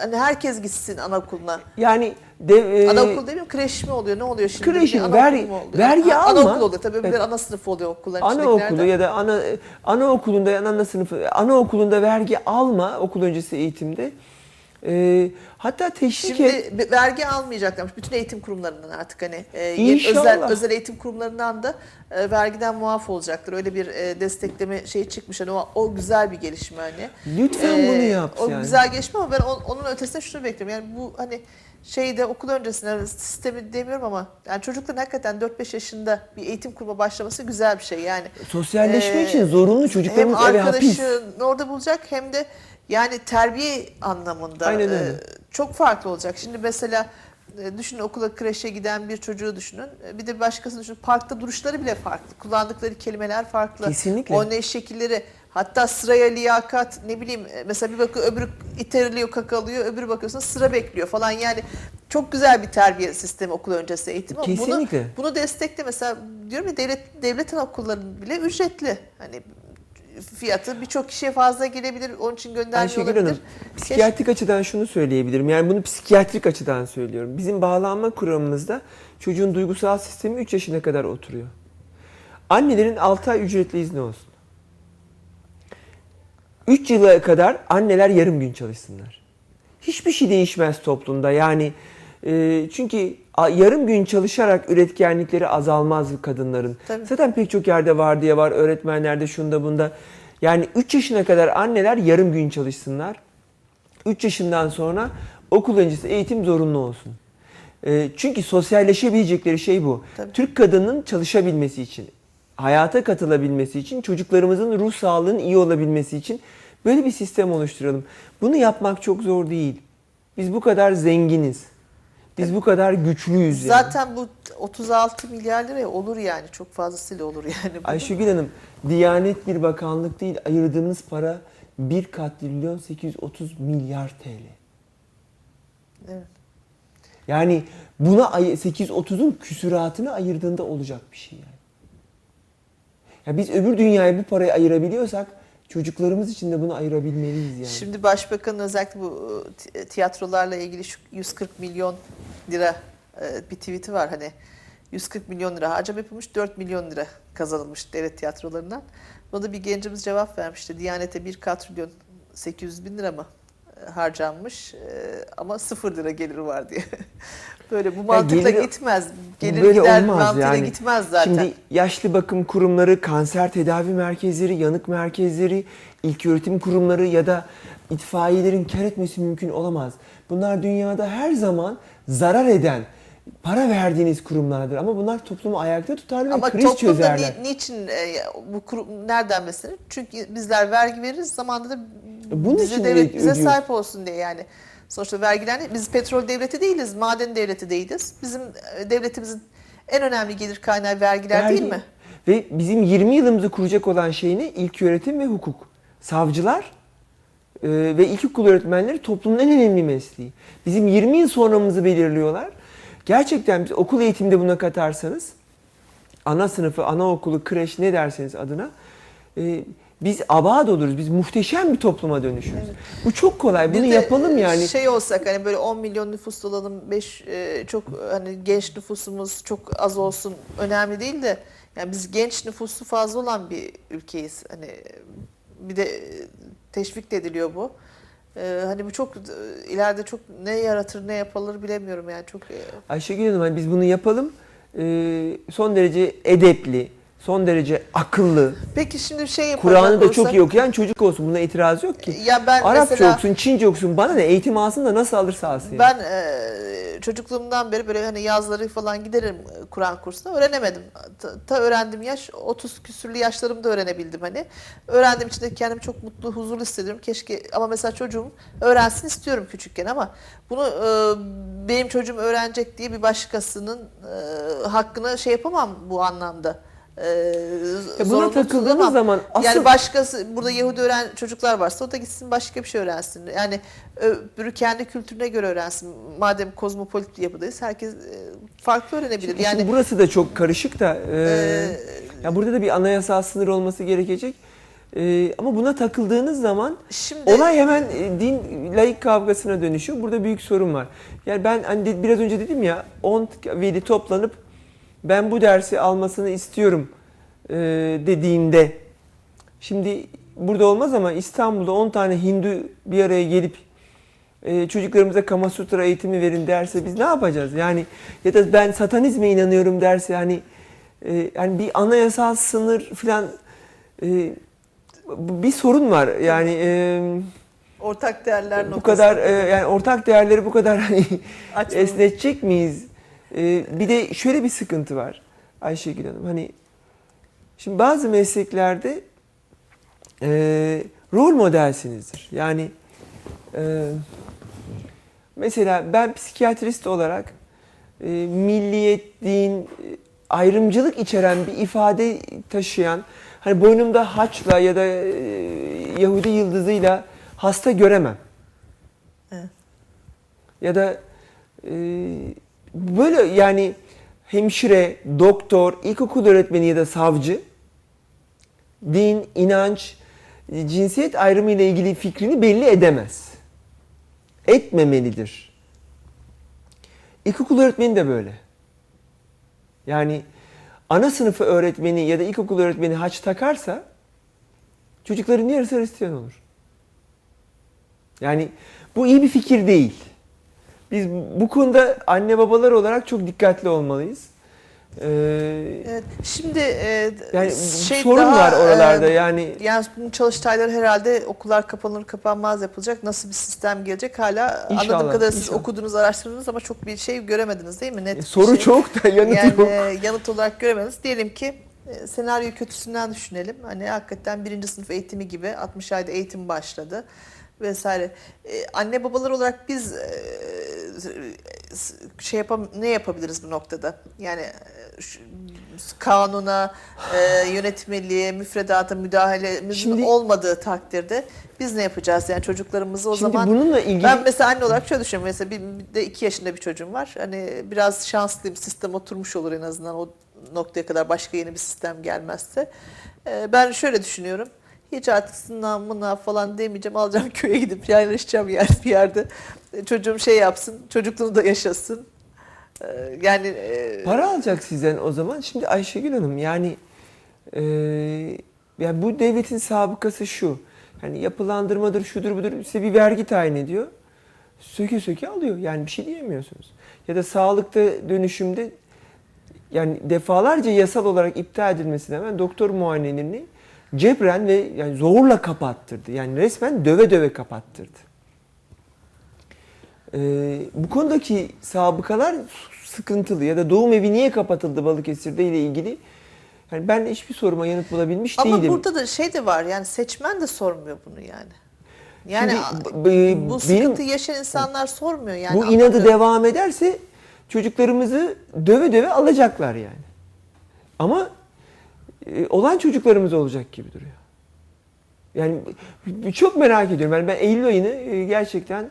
hani herkes gitsin anaokuluna. Yani dev, e, Anaokul değil mi? Kreş mi oluyor? Ne oluyor şimdi? Kreşin anaokul vergi- Ha, alma. Anaokul oluyor. Tabii Evet. ana sınıf oluyor okulların Anaokulu ya da ana anaokulunda ya da ana sınıfı anaokulunda vergi alma okul öncesi eğitimde. Ee, hatta teşvik et. Şimdi bir vergi almayacaklarmış bütün eğitim kurumlarından artık hani e, özel özel eğitim kurumlarından da e, vergiden muaf olacaklar. Öyle bir e, destekleme şeyi çıkmış hani o, o güzel bir gelişme hani. Lütfen bunu yap O yani. güzel gelişme ama ben on- onun ötesinde şunu bekliyorum. Yani bu hani şeyde okul öncesinde sistemi demiyorum ama yani çocukların hakikaten 4-5 yaşında bir eğitim kuruma başlaması güzel bir şey yani. Sosyalleşme Ee, için zorunlu çocuklarımız hem eve hapis. arkadaşını orada bulacak hem de yani terbiye anlamında Aynen e, öyle. çok farklı olacak. Şimdi mesela e, düşünün okula kreşe giden bir çocuğu düşünün. E, Bir de başkasını düşünün. Parkta duruşları bile farklı. Kullandıkları kelimeler farklı. Kesinlikle. Oynayış şekilleri. Hatta sıraya liyakat ne bileyim mesela bir bakıyor öbürü iteriliyor kakalıyor öbürü bakıyorsun sıra bekliyor falan yani çok güzel bir terbiye sistemi okul öncesi eğitim ama bunu, Kesinlikle. bunu destekle mesela diyorum ya devlet devletin okullarının bile ücretli hani fiyatı birçok kişiye fazla gelebilir onun için gönderme Ayşegül olabilir. Hanım, psikiyatrik açıdan şunu söyleyebilirim. Yani bunu psikiyatrik açıdan söylüyorum. Bizim bağlanma kuramımızda çocuğun duygusal sistemi 3 yaşına kadar oturuyor. Annelerin 6 ay ücretli izni olsun. 3 yıla kadar anneler yarım gün çalışsınlar. Hiçbir şey değişmez toplumda. Yani e, çünkü yarım gün çalışarak üretkenlikleri azalmaz kadınların. Tabii. Zaten pek çok yerde vardiya var, öğretmenlerde şunda bunda. Yani 3 yaşına kadar anneler yarım gün çalışsınlar. 3 yaşından sonra okul öncesi eğitim zorunlu olsun. E, çünkü sosyalleşebilecekleri şey bu. Tabii. Türk kadının çalışabilmesi için, hayata katılabilmesi için, çocuklarımızın ruh sağlığının iyi olabilmesi için böyle bir sistem oluşturalım. Bunu yapmak çok zor değil. Biz bu kadar zenginiz. Biz bu kadar güçlüyüz yani. Zaten bu 36 milyar liraya olur yani çok fazlasıyla olur yani. Ayşegül Hanım, Diyanet bir bakanlık değil, ayırdığımız para 1 katrilyon 830 milyar TL. Evet. Yani buna ay- 830'un küsuratını ayırdığında olacak bir şey yani. Ya biz öbür dünyaya bu parayı ayırabiliyorsak çocuklarımız için de bunu ayırabilmeliyiz yani. Şimdi başbakanın özellikle bu e, tiyatrolarla ilgili şu 140 milyon lira e, bir tweet'i var hani 140 milyon lira harcama yapılmış 4 milyon lira kazanılmış devlet tiyatrolarından. Buna da bir gencimiz cevap vermişti. Diyanete 1 katrilyon 800 bin lira mı e, harcanmış ama 0 lira geliri var diye. Böyle bu mantıkla geliri- gitmez. Gelir Böyle gider olmaz mantığıyla yani. gitmez zaten. Şimdi yaşlı bakım kurumları, kanser tedavi merkezleri, yanık merkezleri, ilköğretim kurumları ya da itfaiyelerin kar etmesi mümkün olamaz. Bunlar dünyada her zaman zarar eden, para verdiğiniz kurumlardır. Ama bunlar toplumu ayakta tutar ve Ama kriz çözerler. ni- niçin e, bu kurum nereden mesela? Çünkü bizler vergi veririz zamanında da Bunun bize için devlet bize ödüyoruz. sahip olsun diye yani. Sonuçta vergiler ne? biz petrol devleti değiliz, maden devleti değiliz. Bizim e, devletimizin en önemli gelir kaynağı vergiler Vergi. değil mi? Ve bizim 20 yılımızı kuracak olan şey ne? İlköğretim ve hukuk. Savcılar e, ve ilkokul öğretmenleri toplumun en önemli mesleği. Bizim 20 yıl sonramızı belirliyorlar. Gerçekten biz okul eğitiminde buna katarsanız, ana sınıfı, anaokulu, kreş ne derseniz adına, e, biz abad oluruz. Biz muhteşem bir topluma dönüşürüz. Bu çok kolay. Bunu Bir yapalım yani. Şey olsak hani böyle 10 milyon nüfus olalım, 5 çok hani genç nüfusumuz çok az olsun önemli değil de yani biz genç nüfusu fazla olan bir ülkeyiz. Hani bir de e, teşvik de ediliyor bu. Ee, hani bu çok e, ileride çok ne yaratır ne yapılır bilemiyorum yani çok e, Ayşegül Hanım hani biz bunu yapalım. E, son derece edepli, son derece akıllı, Peki şimdi şey Kur'an'ı da çok olsak- iyi okuyan çocuk olsun. Buna itiraz yok ki. Ya ben Arapça mesela okusun, Çince okusun. Bana ne eğitim alsın da nasıl alırsa alsın. yani. Ben e, çocukluğumdan beri böyle hani yazları falan giderim e, Kur'an kursuna öğrenemedim. Ta, ta öğrendiğim yaş 30 küsürlü yaşlarımda öğrenebildim hani. Öğrendiğim için de kendimi çok mutlu, huzurlu hissediyorum. Keşke ama mesela çocuğum öğrensin istiyorum küçükken ama bunu e, benim çocuğum öğrenecek diye bir başkasının e, hakkını şey yapamam bu anlamda. E, Ya buna zorunlu takıldığımız tutamam. zaman asıl Yani başkası burada Yahudi öğren çocuklar varsa o da gitsin başka bir şey öğrensin. Yani öbürü kendi kültürüne göre öğrensin. Madem kozmopolit bir yapıdayız herkes e, farklı öğrenebilir. Şimdi yani burası da çok karışık da. e, e, ya burada da bir anayasal sınır olması gerekecek. E, ama buna takıldığınız zaman şimdi olay hemen e, din laik kavgasına dönüşüyor. Burada büyük sorun var. Yani ben hani biraz önce dedim ya 10 veli toplanıp ben bu dersi almasını istiyorum e, dediğimde şimdi burada olmaz ama İstanbul'da 10 tane Hindu bir araya gelip e, çocuklarımıza Kama Sutra eğitimi verin derse biz ne yapacağız? Yani ya da ben satanizme inanıyorum derse yani e, yani bir anayasal sınır falan e, bir sorun var. Yani e, ortak değerler bu noktası. kadar e, yani ortak değerleri bu kadar hani esnetecek miyiz? E, bir de şöyle bir sıkıntı var Ayşegül Hanım. Hani şimdi bazı mesleklerde e, rol modelsinizdir. Yani e, mesela ben psikiyatrist olarak e, milliyet, din, e, ayrımcılık içeren bir ifade taşıyan hani boynumda haçla ya da e, Yahudi yıldızıyla hasta göremem. Evet. Ya da e, böyle yani hemşire, doktor, ilkokul öğretmeni ya da savcı din, inanç, cinsiyet ayrımı ile ilgili fikrini belli edemez. Etmemelidir. İlkokul öğretmeni de böyle. Yani ana sınıfı öğretmeni ya da ilkokul öğretmeni haç takarsa çocukların yarısı Hristiyan olur. Yani bu iyi bir fikir değil. Biz bu konuda anne babalar olarak çok dikkatli olmalıyız. Ee, Evet. Şimdi e, yani şey sorun daha, var oralarda e, yani. Yani bunun çalıştayları herhalde okullar kapanır kapanmaz yapılacak. Nasıl bir sistem gelecek hala İnşallah, anladığım kadarıyla siz inşallah. okudunuz, araştırdınız ama çok bir şey göremediniz değil mi? Net E, soru şey. çok da yanıt yani yok. e, yanıt olarak göremediniz. Diyelim ki e, senaryo kötüsünden düşünelim. Hani hakikaten birinci sınıf eğitimi gibi 60 ayda eğitim başladı vesaire. E, anne babalar olarak biz e, şey yapam ne yapabiliriz bu noktada? Yani e, şu- kanuna, e, yönetmeliğe, müfredata müdahalemizin Şimdi- olmadığı takdirde biz ne yapacağız? Yani çocuklarımızı o Şimdi zaman bununla ilgili ben mesela anne olarak şöyle düşünüyorum. Mesela bir bir de iki yaşında bir çocuğum var. Hani biraz şanslıyım. Sistem oturmuş olur en azından o noktaya kadar başka yeni bir sistem gelmezse. Ee, ben şöyle düşünüyorum. Hiç artık sınav mınav falan demeyeceğim. Alacağım köye gidip yerleşeceğim yer bir yerde. Ee, Çocuğum şey yapsın. Çocukluğunu da yaşasın. Ee, Yani e, Para alacak sizden o zaman. Şimdi Ayşegül Hanım yani e, yani bu devletin sabıkası şu. Yani yapılandırmadır, şudur budur size bir vergi tayin ediyor. Söke söke alıyor. Yani bir şey diyemiyorsunuz. Ya da sağlıkta dönüşümde yani defalarca yasal olarak iptal edilmesine rağmen doktor muayenelerini cebren ve yani zorla kapattırdı. Yani resmen döve döve kapattırdı. Ee, bu konudaki sabıkalar sıkıntılı ya da doğum evi niye kapatıldı Balıkesir'de ile ilgili yani ben hiçbir soruma yanıt bulabilmiş ama değilim. burada da şey de var. Yani seçmen de sormuyor bunu yani. Yani Şimdi, bu benim- sıkıntı yaşayan insanlar sormuyor yani. bu inadı anlamıyorum. devam ederse çocuklarımızı döve döve alacaklar yani. Ama olan çocuklarımız olacak gibi duruyor. Yani çok merak ediyorum. Yani ben Eylül ayını e, gerçekten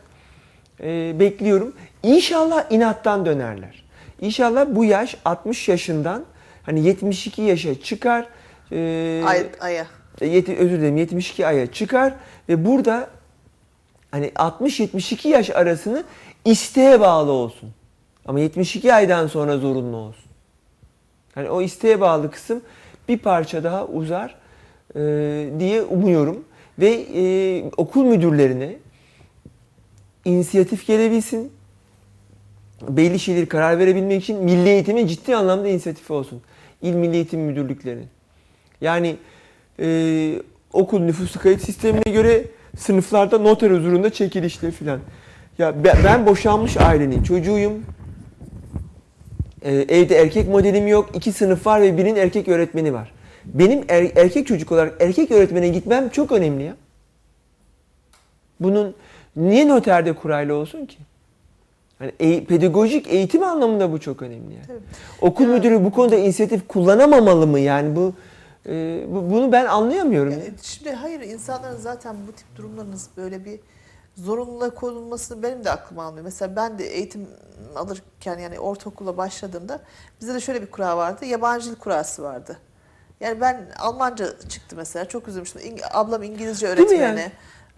e, bekliyorum. İnşallah inattan dönerler. İnşallah bu yaş 60 yaşından hani 72 yaşa çıkar. E, Ay, aya. yeti, özür dilerim 72 aya çıkar ve burada hani 60-72 yaş arasını isteğe bağlı olsun. Ama 72 aydan sonra zorunlu olsun. Hani o isteğe bağlı kısım bir parça daha uzar e, diye umuyorum. Ve e, okul müdürlerine inisiyatif gelebilsin. Belli şeyleri karar verebilmek için milli eğitimin ciddi anlamda inisiyatifi olsun. İl Milli Eğitim Müdürlüklerinin. Yani e, okul nüfusu kayıt sistemine göre sınıflarda noter huzurunda çekilişler filan. Ya ben boşanmış ailenin çocuğuyum. E, evde erkek modelim yok. iki sınıf var ve birinin erkek öğretmeni var. Benim er- erkek çocuk olarak erkek öğretmene gitmem çok önemli ya. Bunun niye noterde kurayla olsun ki? Yani e- pedagojik eğitim anlamında bu çok önemli yani. Tabii. Okul Ya- müdürü bu konuda inisiyatif kullanamamalı mı yani bu, e, bu- bunu ben anlayamıyorum. Ya, Şimdi hayır insanların zaten bu tip durumlarınız böyle bir zorunluluğa konulmasını benim de aklıma almıyor. Mesela ben de eğitim alırken yani ortaokula başladığımda bizde de şöyle bir kura vardı. Yabancı dil kurası vardı. Yani ben Almanca çıktı mesela. Çok üzülmüştüm. İng- ablam İngilizce öğretmeni.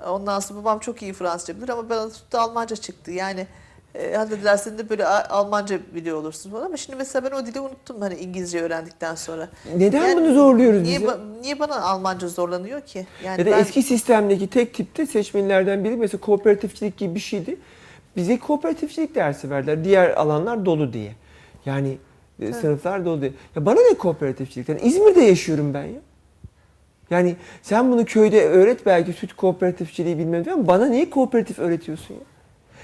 Ondan sonra babam çok iyi Fransızca bilir ama bana tuttu Almanca çıktı. Yani e, hadi dediler sen de böyle Almanca biliyor olursun falan ama şimdi mesela ben o dili unuttum hani İngilizce öğrendikten sonra. Neden Yani bunu zorluyoruz Niye, biz? ya? ba- niye bana Almanca zorlanıyor ki? Yani Ya da ben- eski sistemdeki tek tipte seçmenlerden biri mesela kooperatifçilik gibi bir şeydi. Bize kooperatifçilik dersi verdiler. Diğer alanlar dolu diye. Yani e, sınıflar dolu diye. Ya bana ne kooperatifçilikten? İzmir'de yaşıyorum ben ya. Yani sen bunu köyde öğret belki süt kooperatifçiliği bilmem ama bana niye kooperatif öğretiyorsun ya?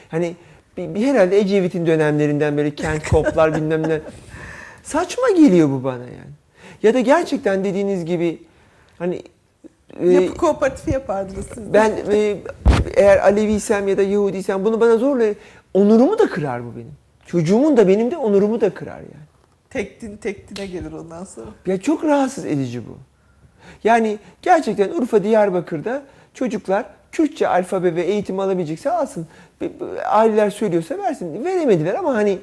Hani bir, bir herhalde Ecevit'in dönemlerinden böyle kent koplar bilmem ne. Saçma geliyor bu bana yani. Ya da gerçekten dediğiniz gibi hani e, Yapı kooperatifi yapardınız siz ben e, eğer Aleviysem ya da Yahudiysem bunu bana zorla onurumu da kırar bu benim. Çocuğumun da benim de onurumu da kırar yani. Tek din tek dine gelir ondan sonra. Ya çok rahatsız edici bu. Yani gerçekten Urfa Diyarbakır'da çocuklar Kürtçe alfabe ve eğitim alabilecekse alsın. Aileler söylüyorsa versin. Veremediler ama hani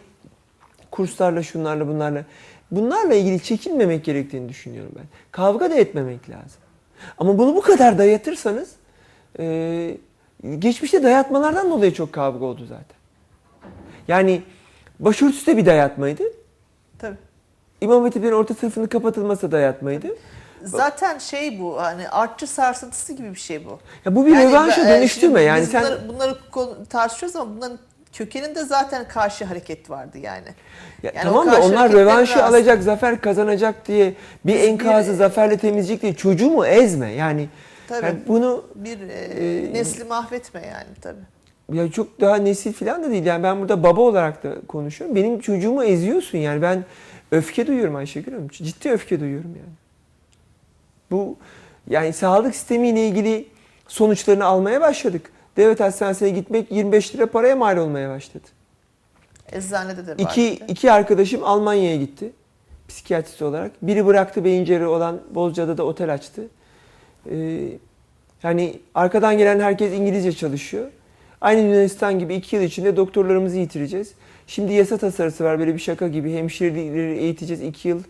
kurslarla şunlarla bunlarla bunlarla ilgili çekinmemek gerektiğini düşünüyorum ben. Kavga da etmemek lazım. Ama bunu bu kadar dayatırsanız e, geçmişte dayatmalardan dolayı çok kavga oldu zaten. Yani başörtüsü de bir dayatmaydı. Tabii. İmam Hatiplerin orta sınıfının kapatılması da dayatmaydı. Zaten şey bu hani artçı sarsıntısı gibi bir şey bu. Ya bu bir Yani ben- dönüştürme şimdi yani sen bunları, bunları tartışıyoruz ama bunların kökeninde zaten karşı hareket vardı yani. Ya Yani tamam da onlar rövanşı aslında- alacak, zafer kazanacak diye bir Biz enkazı bir- zaferle temizleyecek diye çocuğumu ezme. Yani, Tabii. yani bunu Bir e, Ee, nesli mahvetme yani tabii. ya çok daha nesil falan da değil. Yani ben burada baba olarak da konuşuyorum. Benim çocuğumu eziyorsun yani ben öfke duyuyorum Ayşegül Hanım. Ciddi öfke duyuyorum yani. Bu yani sağlık sistemiyle ilgili sonuçlarını almaya başladık. Devlet hastanesine gitmek 25 lira paraya mal olmaya başladı. Eczanede de var. İki, de. iki arkadaşım Almanya'ya gitti. Psikiyatrist olarak. Biri bıraktı beyin cerrahı olan Bozcaada da otel açtı. Ee, yani arkadan gelen herkes İngilizce çalışıyor. Aynı Yunanistan gibi iki yıl içinde doktorlarımızı yitireceğiz. Şimdi yasa tasarısı var böyle bir şaka gibi. Hemşireleri eğiteceğiz iki yıl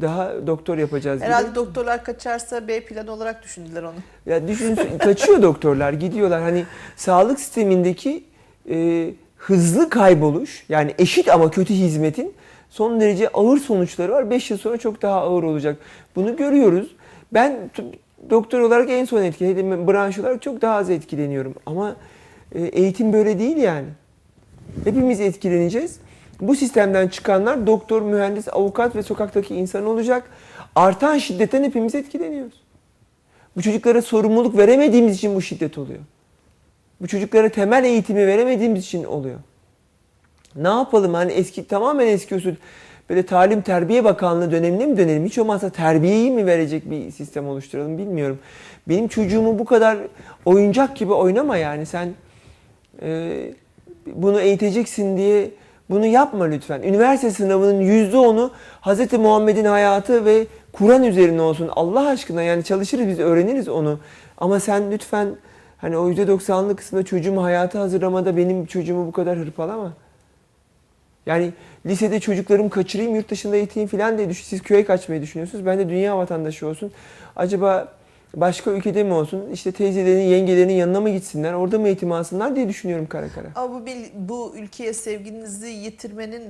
daha doktor yapacağız gibi. Herhalde doktorlar kaçarsa B planı olarak düşündüler onu. Ya düşün kaçıyor doktorlar gidiyorlar hani sağlık sistemindeki e, hızlı kayboluş yani eşit ama kötü hizmetin son derece ağır sonuçları var. 5 yıl sonra çok daha ağır olacak. Bunu görüyoruz. Ben doktor olarak en son etkiledim. Branş olarak çok daha az etkileniyorum. Ama e, eğitim böyle değil yani. Hepimiz etkileneceğiz. Bu sistemden çıkanlar doktor, mühendis, avukat ve sokaktaki insan olacak. Artan şiddetten hepimiz etkileniyoruz. Bu çocuklara sorumluluk veremediğimiz için bu şiddet oluyor. Bu çocuklara temel eğitimi veremediğimiz için oluyor. Ne yapalım hani eski tamamen eski usul böyle talim terbiye bakanlığı dönemine mi dönelim? Hiç olmazsa terbiyeyi mi verecek bir sistem oluşturalım bilmiyorum. Benim çocuğumu bu kadar oyuncak gibi oynama yani sen e, bunu eğiteceksin diye bunu yapma lütfen. Üniversite sınavının yüzde onu Hz. Muhammed'in hayatı ve Kur'an üzerine olsun. Allah aşkına yani çalışırız biz öğreniriz onu. Ama sen lütfen hani o yüzde doksanlık kısmında çocuğumu hayata hazırlamada benim çocuğumu bu kadar hırpalama. Yani lisede çocuklarımı kaçırayım yurt dışında eğiteyim falan diye düşün. Siz köye kaçmayı düşünüyorsunuz. Ben de dünya vatandaşı olsun. Acaba başka ülkede mi olsun? İşte teyzelerinin, yengelerinin yanına mı gitsinler? Orada mı eğitim alsınlar diye düşünüyorum kara kara. Ama bu, bu ülkeye sevginizi yitirmenin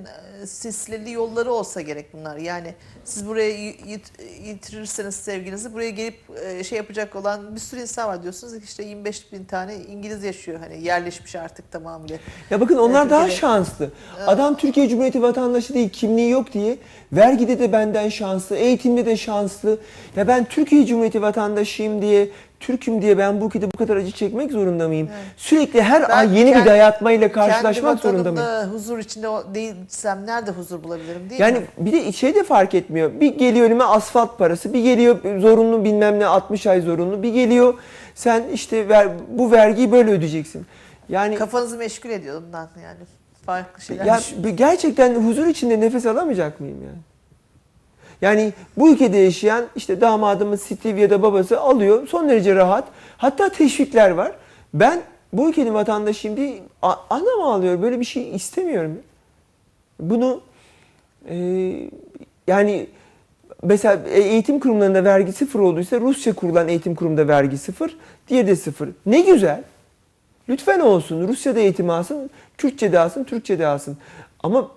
e, silsileli yolları olsa gerek bunlar. Yani siz buraya yit- yitirirseniz sevginizi buraya gelip e, şey yapacak olan bir sürü insan var diyorsunuz ki işte 25 bin tane İngiliz yaşıyor hani yerleşmiş artık tamamıyla. Ya bakın onlar daha şanslı. Adam Türkiye Cumhuriyeti vatandaşı değil, kimliği yok diye vergide de benden şanslı, eğitimde de şanslı. Ya ben Türkiye Cumhuriyeti vatandaşıyım diye, Türk'üm diye ben bu ülkede bu kadar acı çekmek zorunda mıyım? Sürekli her Ben ay yeni bir kendi- dayatmayla karşılaşmak zorunda mıyım? huzur içinde değilsem nerede huzur bulabilirim değil Yani mi? bir de şey de fark etmiyor. Bir geliyor önüme asfalt parası, bir geliyor zorunlu bilmem ne 60 ay zorunlu, bir geliyor sen işte ver, bu vergiyi böyle ödeyeceksin. Yani Kafanızı meşgul ediyor ondan yani. Farklı şeyler Ya bir- gerçekten huzur içinde nefes alamayacak mıyım yani? Yani bu ülkede yaşayan işte damadımız Steve ya da babası alıyor son derece rahat. Hatta teşvikler var. Ben bu ülkenin vatandaşıyım diye anam ağlıyor. Böyle bir şey istemiyorum. Bunu e, yani mesela eğitim kurumlarında vergi sıfır olduysa Rusça kurulan eğitim kurumunda vergi sıfır, diğeri de sıfır. Ne güzel. Lütfen olsun. Rusya'da eğitim alsın, Kürtçe'de alsın, Türkçe'de alsın. Ama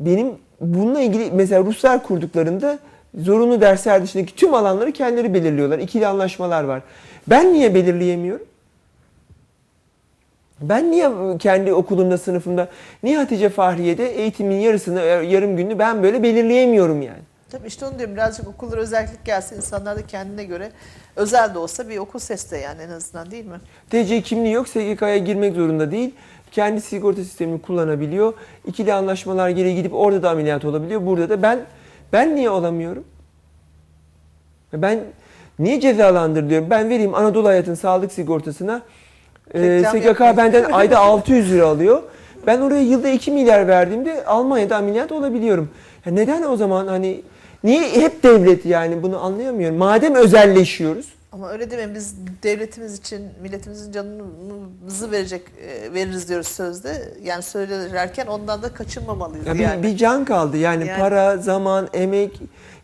benim bununla ilgili mesela Ruslar kurduklarında zorunlu dersler dışındaki tüm alanları kendileri belirliyorlar. İkili anlaşmalar var. Ben niye belirleyemiyorum? Ben niye kendi okulumda, sınıfımda, niye Hatice Fahriye'de eğitimin yarısını, yarım gününü ben böyle belirleyemiyorum yani? Tabii işte onu diyorum birazcık okullara özellik gelse insanlar da kendine göre özel de olsa bir okul sesle yani en azından değil mi? TC kimliği yok, SGK'ya girmek zorunda değil. Kendi sigorta sistemini kullanabiliyor. İkili anlaşmalar gereği gidip orada da ameliyat olabiliyor. Burada da ben ben niye olamıyorum? Ben niye cezalandırılıyorum? Ben vereyim Anadolu Hayat'ın sağlık sigortasına. Reklam SGK benden ayda 600 lira alıyor. Ben oraya yılda 2 milyar verdiğimde Almanya'da ameliyat olabiliyorum. Ya neden o zaman hani Niye hep devlet yani bunu anlayamıyorum. Madem özelleşiyoruz. Ama öyle demeyin biz devletimiz için milletimizin canımızı verecek e, veririz diyoruz sözde. Yani söylerken ondan da kaçınmamalıyız Ya yani. bir, bir can kaldı yani, Yani- para, zaman, emek.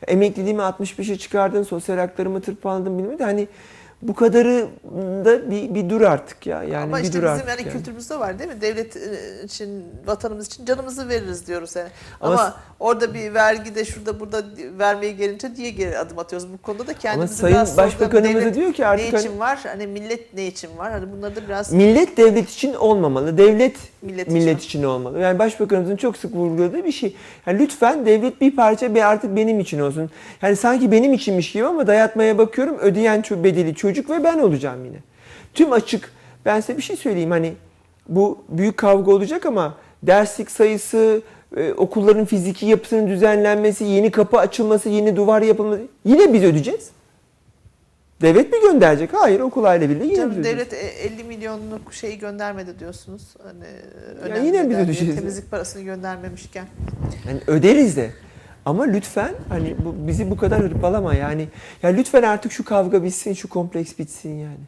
Emekliliğimi 65'e çıkardın, sosyal haklarımı tırpanladın bilmem de hani bu kadarı da bir, bir dur artık ya. Yani Ama bir işte dur bizim yani, yani. kültürümüzde var değil mi? Devlet e, için, vatanımız için canımızı veririz diyoruz yani. Ama Ama, orada bir vergi de şurada burada vermeye gelince diye geri adım atıyoruz. Bu konuda da Ama kendimizi Sayın biraz. Başbakanımız da diyor ki ne artık hani için var? Hani millet ne için var? Hani bunları da biraz millet devlet için olmamalı. Devlet millet, millet için. için olmalı. Yani başbakanımızın çok sık vurguladığı bir şey. Yani lütfen devlet bir parça be artık benim için olsun. Yani sanki benim içinmiş gibi ama dayatmaya bakıyorum ödeyen ço- bedeli çocuk ve ben olacağım yine. Tüm açık ben size bir şey söyleyeyim hani bu büyük kavga olacak ama derslik sayısı, e, okulların fiziki yapısının düzenlenmesi, yeni kapı açılması, yeni duvar yapılması yine biz ödeyeceğiz. Devlet mi gönderecek? Hayır okul aile birliği yine ödeyeceğiz. devlet e, 50 milyonluk şeyi göndermedi diyorsunuz. Hani Ya yine biz ödeyeceğiz. Temizlik parasını göndermemişken. Yani öderiz de. Ama lütfen hani bu, bizi bu kadar hırpalama yani. Ya lütfen artık şu kavga bitsin, şu kompleks bitsin yani.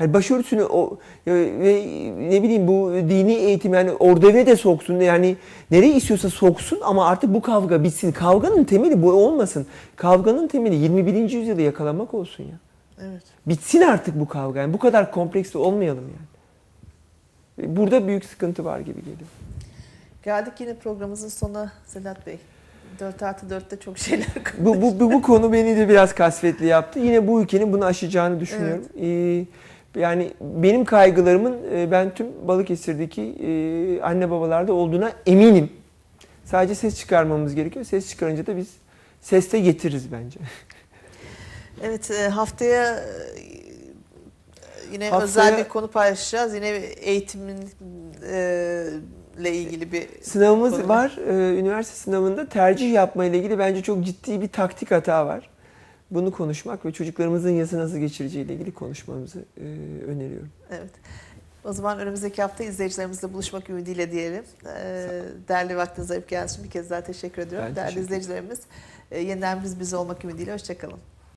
Yani başörtüsünü o ve ne bileyim bu dini eğitim yani ordeve de soksun yani nereye istiyorsa soksun ama artık bu kavga bitsin. Kavganın temeli bu olmasın. Kavganın temeli 21. yüzyılı yakalamak olsun ya. Evet. Bitsin artık bu kavga. Yani bu kadar kompleks de olmayalım yani. Burada büyük sıkıntı var gibi geliyor. Geldik yine programımızın sonuna Sedat Bey. 4 artı 4'te çok şeyler Bu, bu, bu, bu konu beni de biraz kasvetli yaptı. Yine bu ülkenin bunu aşacağını düşünüyorum. Ee, yani benim kaygılarımın e, ben tüm Balıkesir'deki e, anne babalarda olduğuna eminim. Sadece ses çıkarmamız gerekiyor. Ses çıkarınca da biz ses de getiririz bence. Evet e, haftaya yine Haftaya- özel bir konu paylaşacağız. Yine eğitimin e, ile ilgili bir Sınavımız Konu. var. Ee, üniversite sınavında tercih yapma ile ilgili bence çok ciddi bir taktik hata var. Bunu konuşmak ve çocuklarımızın yazı nasıl geçireceği ile ilgili konuşmamızı e, öneriyorum. Evet. O zaman önümüzdeki hafta izleyicilerimizle buluşmak ümidiyle diyelim. Ee, değerli vaktinizi ayıp için bir kez daha teşekkür ediyorum. Ben değerli teşekkür izleyicilerimiz e, yeniden biz biz olmak ümidiyle hoşçakalın.